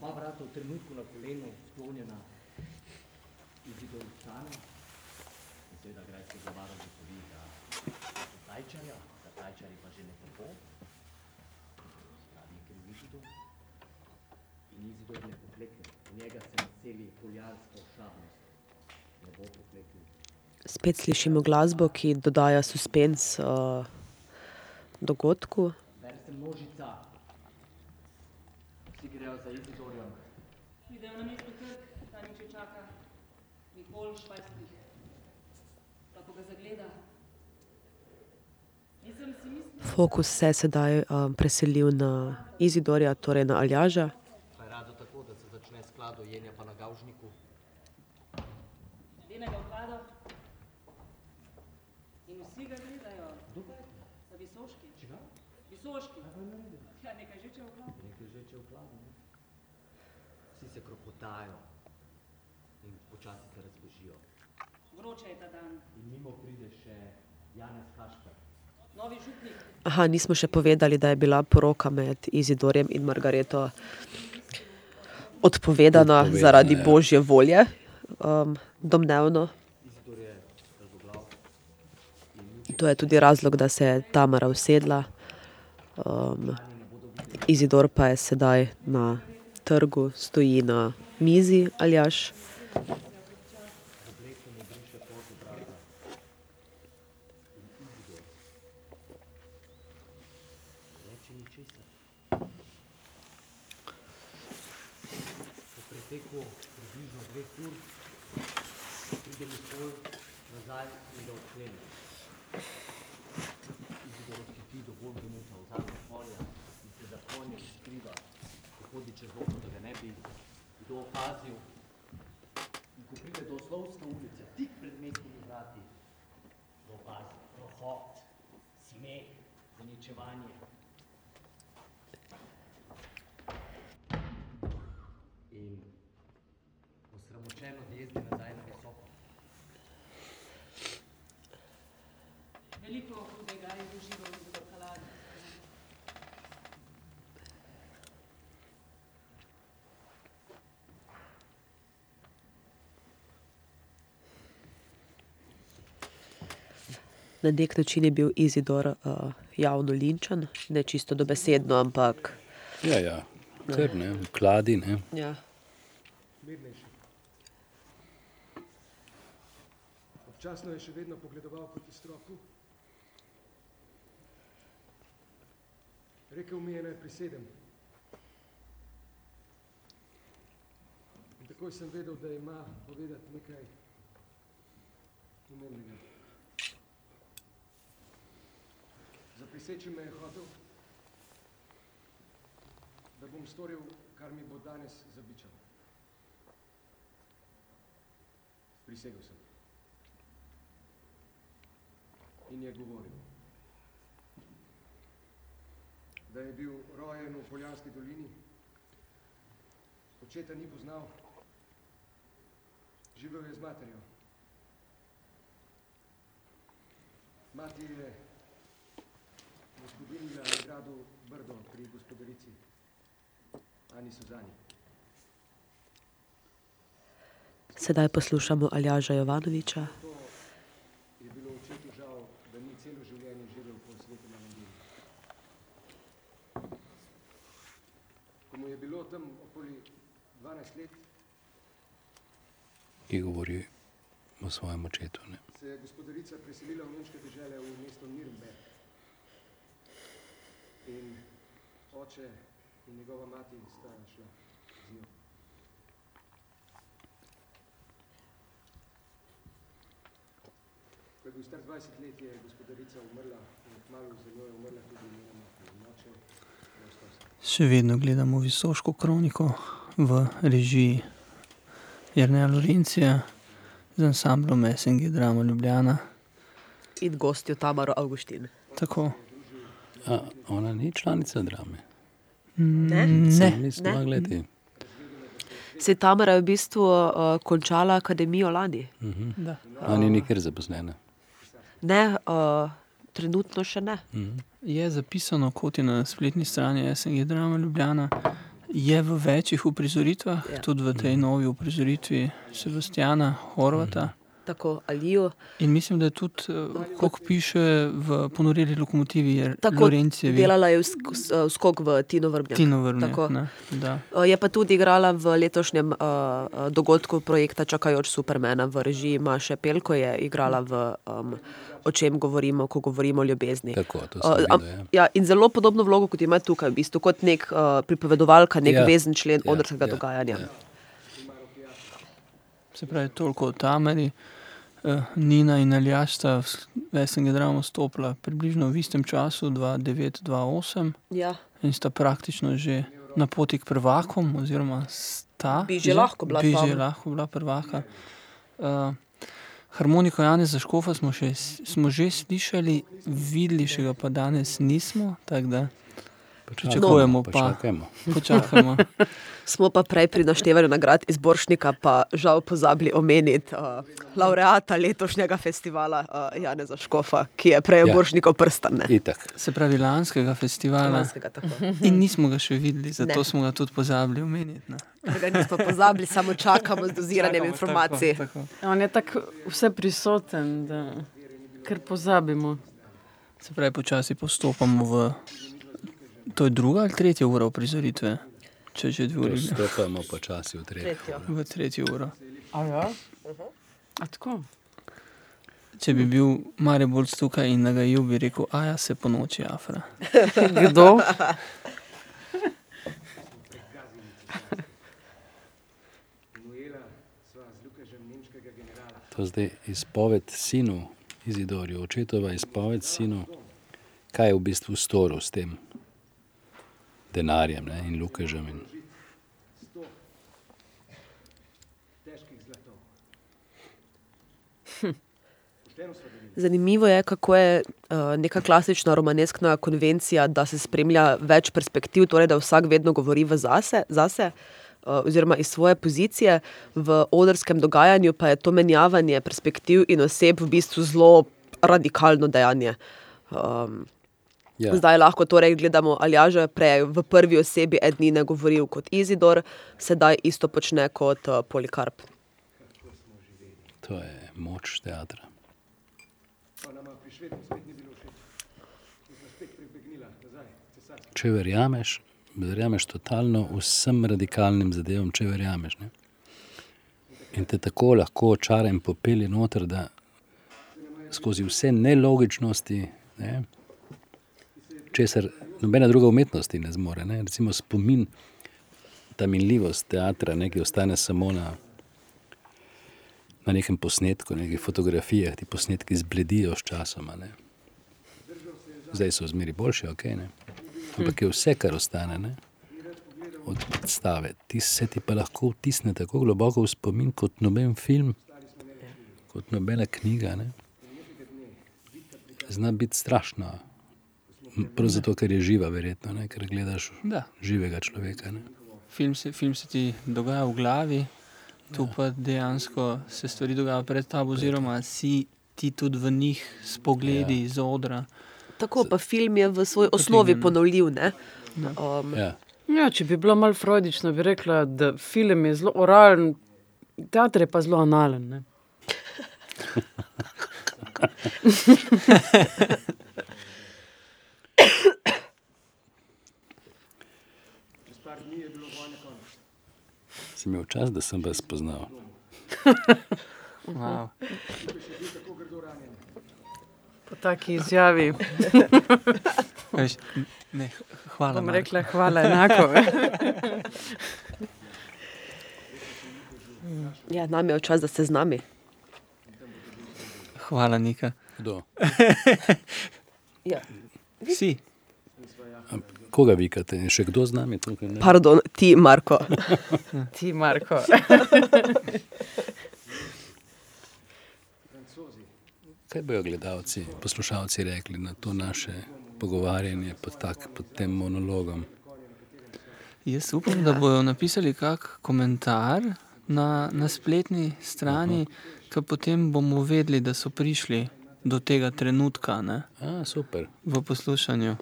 Oba vrata v trenutku na kolenu, sklonjena Izidoru stanu. In seveda grajski glavar ugotovi, da so tajčarja, da tajčarji pa že ne tako. Pravi je kriv Izidor. In Izidor ne poklekne. V njega se naseli poljarska ošabnost. Ne bo pokleknil. Spet slišimo glasbo, ki dodaja suspens uh, dogodku. Bere se množica. Vsi grejo za Izidorjem. Pridejo na mesto trg, tam jih že čaka Nikol Švajskih. Pa ko ga zagleda, nisem si mislil, Fokus se je sedaj um, preselil na Izidorja, torej na Aljaža. Pa je rado tako, da se začne sklado jenja pa na gavžniku. lenega vklada in vsi ga gledajo. Za visoški. Čigav? Visoški. Ja, nekaj že če vklada. Nekaj že če vklada, ne? Vsi se kropotajo in počasi se razbežijo. Vroče je ta dan. In mimo pride še Janez Hašper. Novi župnik. Aha, nismo še povedali, da je bila poroka med Izidorjem in Margareto odpovedana Odpovedana, zaradi ja. božje volje, um, domnevno. Je To je tudi razlog, da se je Tamara usedla. Um, Izidor pa je sedaj na trgu, stoji na mizi Aljaš. obleko mu briše pot obraza. In Izidor reče ničesar. Po preteku približno dveh ur pride Nikol nazaj in ga odklene. Izidor odhiti do Volgemuta, vzame konja in se za konjem skriva, ko hodi čez okno, da ga ne bi kdo opazil. In ko pride do Oslovske ulice, tik pred mestnimi vrati, ga opazi krohot, smeh, zaničevanje. In osramočeno jezdi nazaj na visoko. Veliko hudega je doživel iz Borkalada. Na nek način je bil Izidor uh, javno linčan, ne čisto dobesedno, ampak Ja, ja, kar ne, v kladi, ne. ja. Mirnejši. Občasno je še vedno pogledoval proti stropu. Rekel mi je, naj prisedem. In takoj sem vedel, da ima povedati nekaj pomembnega. Zapriseči me je hotel, da bom storil, kar mi bo danes zabičal. Prisegel sem. In je govoril, da je bil rojen v Poljanski dolini, očeta ni poznal, živel je z materjo. Mati je gospodinila na gradu Brdo pri gospodarici Ani Suzani. Sedaj poslušamo Aljaža Jovanoviča. To je bilo očetu žal, da ni celo življenje živel po svetem evangeliju. Ko mu je bilo tam okoli 12 let, ki govori o svojem očetu. Ne. se je gospodarica preselila v nemške dežele v mesto Nürnberg. In oče in njegova mati sta šla z njo. Ko je bil star 20 let, je gospodarica umrla in kmalu za njo je umrla tudi njena mati. In oče je ostal sam. Še vedno gledamo visoško kroniko v režiji Jrneja Lorencija z ansamblom SNG Drama Ljubljana. In gostjo Tamaro Augustin. Tako. A, ona ni članica drame. Ne? Ne, Nisem mogla gledati. Se je Tamara v bistvu uh, končala akademijo lani? Da. A ni nikjer zaposlena. Ne, uh, trenutno še ne. Je zapisano, kot je na spletni strani SNG Drama Ljubljana, je v večjih uprizoritvah, Ja. tudi v tej novi uprizoritvi Sebastiana Horvata. Tako Alijo. In mislim, da je tudi, eh, kot piše v ponoreli lokomotivi, je Tako Lorencijevi delala je uh, skok v Tino Vrbnjak. Tino Vrnjak. Tako. ne, Da. Uh, Je pa tudi igrala v letošnjem uh, uh, dogodku projekta Čakajoč Supermana v režiji Maše Pelko, je igrala v um, O čem govorimo, ko govorimo o ljubezni. Tako, to Uh, videl. Ja. ja, in zelo podobno vlogo, kot ima tukaj, v bistvu, kot nek uh, pripovedovalka, nek Ja. vezen člen Ja, odrskega ja, ja. dogajanja. ja. Se pravi, toliko o Tamari. Eh, Nina in Aljaš sta v SNG Drama stopila približno v istem času, 2009-2008, Ja. in sta praktično že na poti k prvakom, oziroma sta. Bi že lahko bila Bi že lahko bila prvaka. Uh, harmoniko Jana Zaškofa smo, še, smo že slišali, videli še ga pa danes nismo, da pričakujemo, pa Počakajmo. počakajmo. *laughs* Smo pa prej pri naštevanju nagrad izboršnika, pa žal pozabili omeniti uh, laureata letošnjega festivala uh, Janeza Škofa, ki je prej Ja. Boršnikov prstan. ne. Itak. Se pravi, lanskega festivala. Lanskega, tako. In nismo ga še videli, zato Ne. smo ga tudi pozabili omeniti. ne. Ga nismo pozabili, samo čakamo z doziranjem Čakamo, informacij. Tako, tako. On je tako vse prisoten, da kar pozabimo. Se pravi, počasi postopamo v. To je druga ali tretja ura uprizoritve, če že dve uri. Stopamo počasi v tretjo. V tretjo uro. A ja? A tako? Če bi bil Maribolc tukaj in nagajil, bi rekel, a ja, se po noči afra. *laughs* Kdo? To je zdaj izpoved sinu Izidorju, očetova izpoved sinu, kaj je v bistvu storil s tem denarjem ne, in lukežem. In... Zanimivo je, kako je uh, neka klasična romaneskna konvencija, da se spremlja več perspektiv, torej da vsak vedno govori v zase, zase uh, oziroma iz svoje pozicije. V odrskem dogajanju pa je to menjavanje perspektiv in oseb v bistvu zelo radikalno dejanje. Um, Ja, ja. Zdaj lahko torej gledamo Aljaža, prej v prvi osebi Ednine govoril kot Izidor, sedaj isto počne kot uh, Polikarp. to je moč teatra. Če verjameš, verjameš totalno vsem radikalnim zadevam, če verjameš. Ne? In te tako lahko očara in popelje noter, da skozi vse nelogičnosti, ne, česar nobena druga umetnost ti ne zmore. Ne? Recimo spomin, ta minljivost teatra, ne, ki ostane samo na, na nekem posnetku, na nekih fotografijah, ti posnetki zbledijo s časoma. Ne? Zdaj so zmeri boljši, ok. Ne? Ampak je vse, kar ostane ne? od predstave, ti se ti pa lahko vtisne tako globoko v spomin kot noben film, kot nobena knjiga. Ne? Zna biti strašno. Prav zato, ker je živa, verjetno, ne? ker gledaš Da. živega človeka. Ne? Film se, film se ti dogaja v glavi, tu pa dejansko se stvari dogajajo pred tabo, oziroma si ti tudi v njih s pogledi iz odra. Tako pa film je v svoji osnovi ponovljiv. ne. Um, Ja. Ja, če bi bila malo freudična, bi rekla, da film je zelo oralen, teater je pa zelo analen. *laughs* Sem imel čas, da sem vas spoznal. Wow. Po taki izjavi Veš, ne, hvala. bom Marko. rekla hvala enako. ja, nam je čas, da ste z nami. Hvala, Nika. Kdo? Ja. Si. Koga vikate? Je še kdo z nami tukaj? Ne? Pardon, ti, Marko. *laughs* Ti, Marko. *laughs* Kaj bojo gledalci, poslušalci rekli na to naše pogovarjanje pod, tak, pod tem monologom? Jaz upam, da bodo napisali kak komentar na, na spletni strani, ki potem bomo vedeli, da so prišli do tega trenutka ne, A, super. v poslušanju.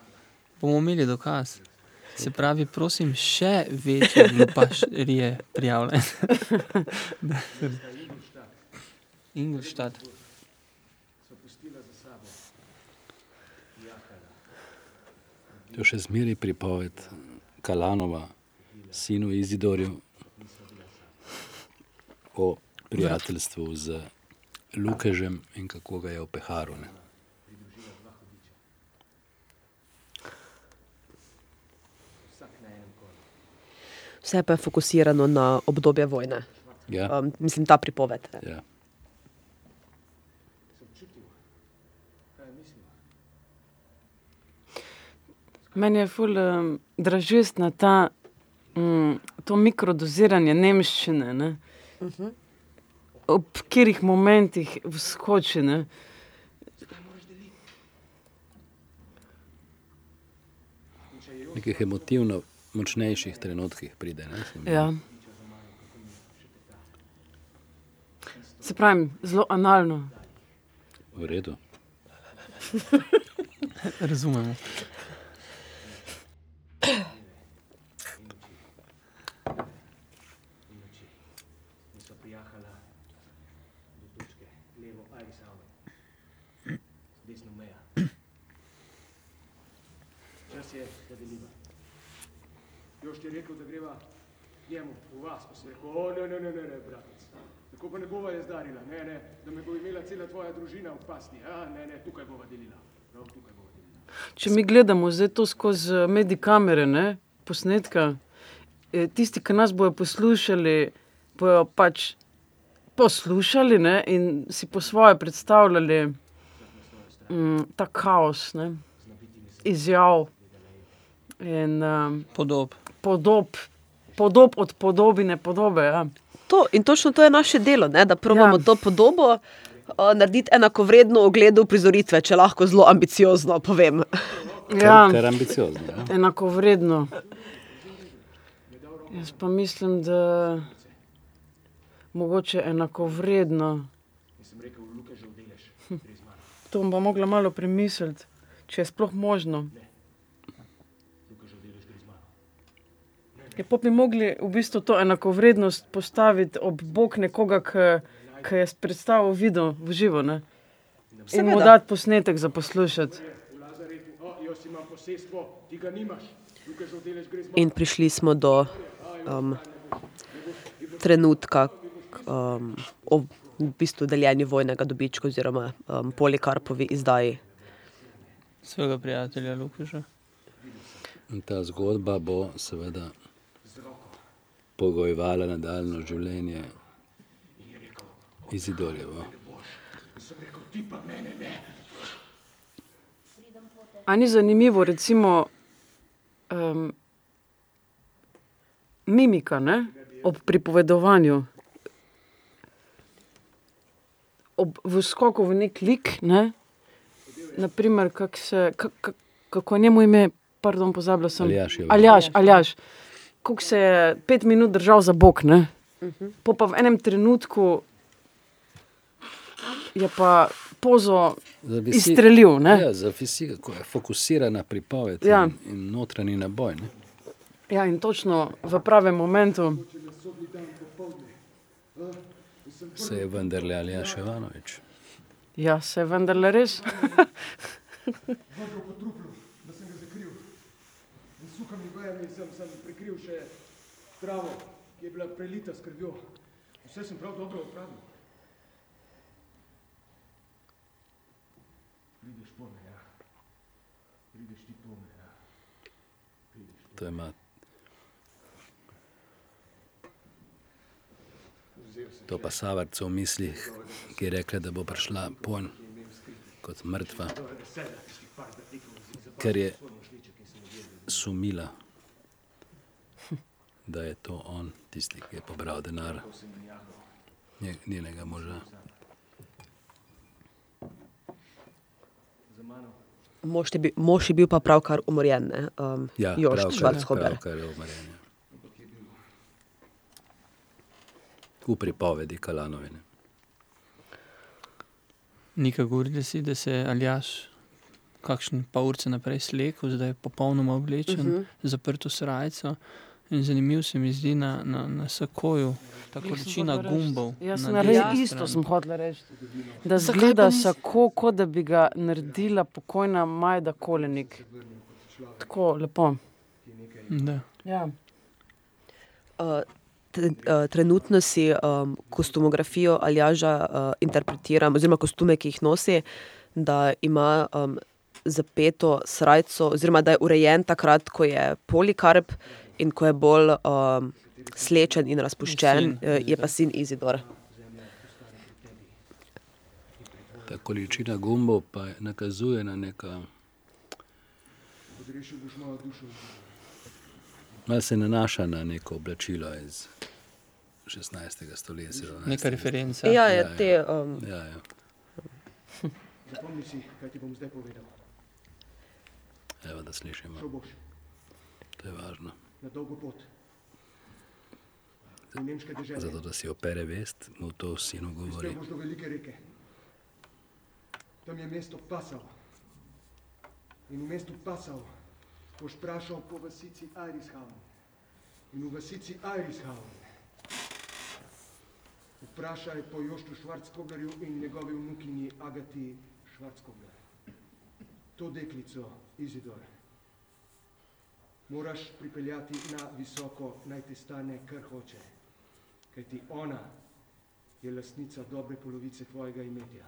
Bomo imeli dokaz. Se pravi, prosim, še večje glupašerije prijavljene. *laughs* Ingolstadt. To še zmeraj pripoved Kalanova, sinu Izidorju, o prijateljstvu z Lukežem in kako ga je opeharil. ne. Vse pa je fokusirano na obdobje vojne. Ja, Um, mislim, ta pripoved. ja. Meni je ful um, dražestna ta, um, to mikrodoziranje nemščine. Ne? Ob katerih momentih vskoči. Ne? Nekih emotivno močnejših trenutkih pride. Ne, Ja. Se pravi, zelo analno. V redu. Razumemo. Sva prijahala do točke, levo Ajsave, desno meja. Čas je, da deliva. Jož ti je rekel, da greva njemu v vas, pa sem rekel, o ne, ne, ne, ne, ne bratec. Tako pa ne bova jaz darila, ne, ne, da me bo imela cela tvoja družina v pasti. A, ne, ne, tukaj bova delila. Prav tukaj bova delila. Če mi gledamo zdaj to skozi medikamere, ne, posnetka, eh, tisti, ki nas bojo poslušali, bojo pač poslušali ne, in si po svoje predstavljali mm, ta kaos ne, izjav in um, Podob. Podob, podob od podobine podobe. Ja. To, in točno to je naše delo, ne? da probamo Ja. to podobo uh, narediti enakovredno ogledu prizoritve, če lahko zelo ambiciozno povem. Ja, Kar, kar ambiciozno. Ja. enako vredno. Jaz pa mislim, da mogoče enako vredno. To bom pa mogla malo premisliti, če je sploh možno. Luka že vdelež, gre z mano. Je pa bi mogli v bistvu to enakovrednost postaviti ob bok nekoga, ki, ki je predstavo videl v živo. Ne? In mu dati posnetek za poslušati. V Lazaretu, o, jaz imam posestvo, ti ga nimaš. Luka že vdelež, gre z mano. In prišli smo do um, trenutka um, o v bistvu deljenju vojnega dobička oziroma um, Polikarpovi izdaji. Svojega prijatelja Lukaša. In ta zgodba bo seveda pogojevala nadaljno življenje Izidorjevo. A ni zanimivo, recimo, um, mimika ne? ob pripovedovanju, ob v skoku v nek lik, ne? naprimer, kak se, kak, kak, kako je njemu ime, pardon, pozabila sem. Aljaž je. Aljaš, Aljaš. Kako se je pet minut držal za bok, ne? Po pa v enem trenutku je pa pozo Zavisi- izstrelil. Ne? Ja, zavisi, kako je fokusirana pripoved Ja. in, in notranji naboj. Ne? Ja, in točno v pravem momentu. Se je vendarle Aljaš Ivanovič. Ja, se je vendarle res. *laughs* Vodil po truplu, da sem ga zakril. In suhimi vejami sem, sem prikril še travo, ki je bila prelita s krvjo. Vse sem prav dobro opravil. Prideš po me, ja. Prideš ti po me, ja. Prideš. To ima. To pa Savarca v mislih, ki je rekla, da bo prišla ponj kot mrtva, ker je sumila, da je to on tisti, ki je pobral denar njenega moža. Mož je, bil, mož je bil pa pravkar umorjen, ne? um, ja, Jož Švarcohober. Ja. V pripovedi Kalanovine. Nika, govorite si, da se Aljaš kakšen pa urce naprej slekel, zdaj je popolnoma oblečen, uh -huh. zaprto srajco. In zanimivo se mi zdi na, na, na sakoju ta količina gumbov. Jaz sem res isto sem hotel reči. Da zgleda sako, kot da bi ga naredila pokojna Majda Kolenik. Tako lepo. Da. Ja. Uh, uh, trenutno si um, kostumografijo Aljaža uh, interpretiram, oziroma kostume, ki jih nosi, da ima um, zapeto srajco, oziroma da je urejen takrat, ko je polikarp in ko je bolj um, slečen in razpuščen, Sin uh, je pa sin Izidor. Ta količina gumbov pa nakazuje na neka. Malo se nanaša na neko oblačilo iz 16. stoletja. 17. Neka referenca. Ja, Ja, je ja. te. Um, Ja, ja. Zapomni si, kaj ti bom zdaj povedal. Evo, da slišimo. To je važno. Na dolgo pot. Zato, da si opere vest, mu to sinu govori. Prispel boš do velike reke. Tam je mesto Pasau. In v mestu Pasau boš vprašal po vasici Irishaven. In v vasici Irishaven vprašaj po Joštu Švarckoglerju in njegovi vnukinji Agati Švarckogler. To deklico, Izidor, moraš pripeljati na visoko, naj te stane, kar hoče. Kajti ona je lastnica dobre polovice tvojega imetja.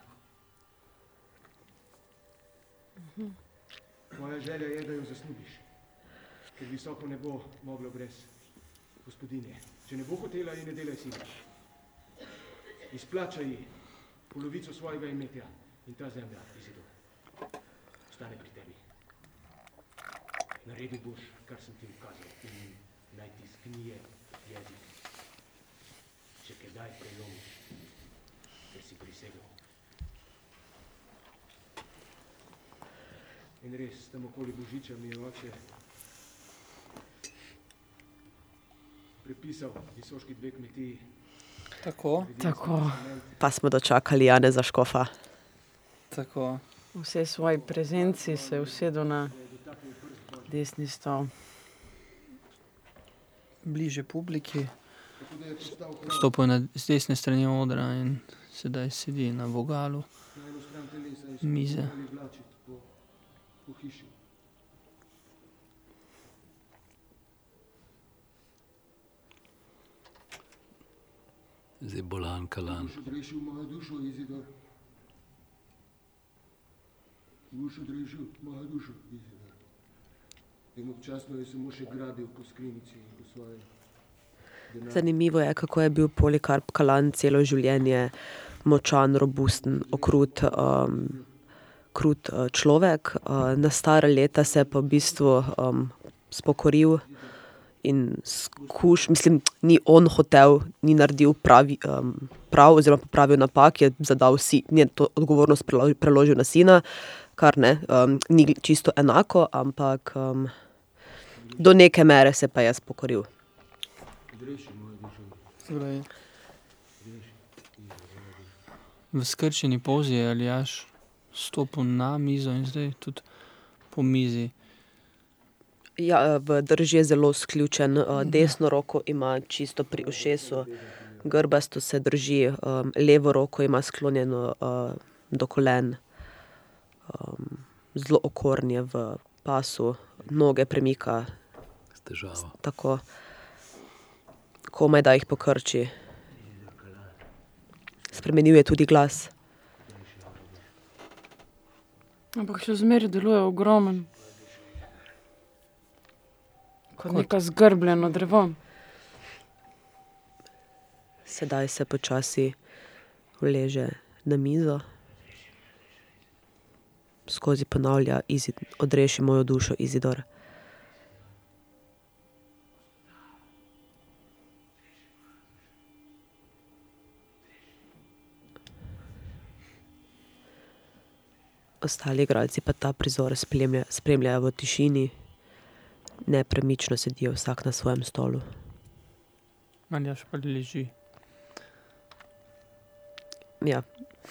Moja želja je, da jo zaslužiš, ker visoko ne bo moglo brez gospodine. Če ne bo hotela, ji ne delaj sina. Izplačaj ji polovico svojega imetja in ta zemlja, Izidor, ostane pri tebi. Naredi boš, kar sem ti ukazal in naj ti sknije jezik, če kdaj prelomiš, ker si prisegel. In res, tam okoli Božiča mi je oče prepisal visoški dve kmetiji. Tako, Tako. pa smo dočakali Jane za škofa. tako. Vse svoji prezenci se je usedel na desni stol. Bliže publiki. Je Stopil je na z desne strani odra in sedaj sedi na vogalu. Mize. Zdaj bolan kalan. Dušo, odrešil mojo dušo, Izidor. In občasno je samo še grabil po skrinici in po svoje. Zanimivo je, kako je bil Polikarp Kalan celo življenje močan, robusten, okrut, um, krut uh, človek. Uh, na stara leta se je pa v bistvu um, spokoril in skuš, mislim, ni on hotel, ni naredil pravi, um, prav, oziroma popravil napak, je zadal si, ni to odgovornost prelo- preložil na sina, kar ne, um, ni čisto enako, ampak um, do neke mere se pa dušo. Torej, v skrčeni pozi je Aljaš stopil na mizo in zdaj tudi po mizi. Ja, v drži je zelo sključen, uh, desno roko ima čisto pri ušesu, grbasto se drži, um, levo roko ima sklonjeno uh, do kolen, um, zelo okorn je v pasu, noge premika S težavo. tako, komaj da jih pokrči. Spremenil je tudi glas. Ampak še zmeraj deluje ogromen. Kot neka zgrbljeno drevo. Sedaj se počasi uleže na mizo, skozi ponavlja, "Izid- odreši mojo dušo, Izidor. Ostali igralci pa ta prizor spremlja, spremljajo v tišini, nepremično sedijo vsak na svojem stolu. Aljaš pa leži ja,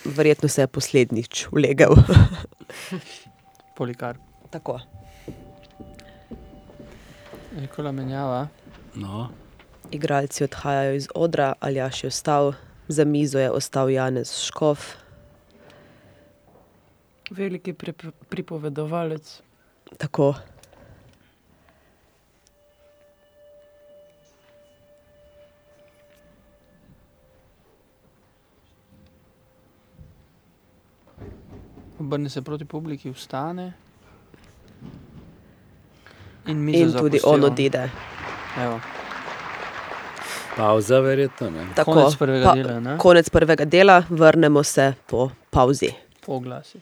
verjetno se je poslednjič ulegel. *laughs* Polikar. Tako. Nikola menjava. No, Igralci odhajajo iz odra, Aljaš je ostal, za mizo je ostal Janez Škof. Veliki prip pripovedovalec. Tako. Obrne se proti publiki, vstane. In, In tudi zapustijo. on odide. Evo, pauza verjetno. Ne? Tako, Konec prvega dela, ne? Konec prvega dela, vrnemo se po pauzi. po oglasih.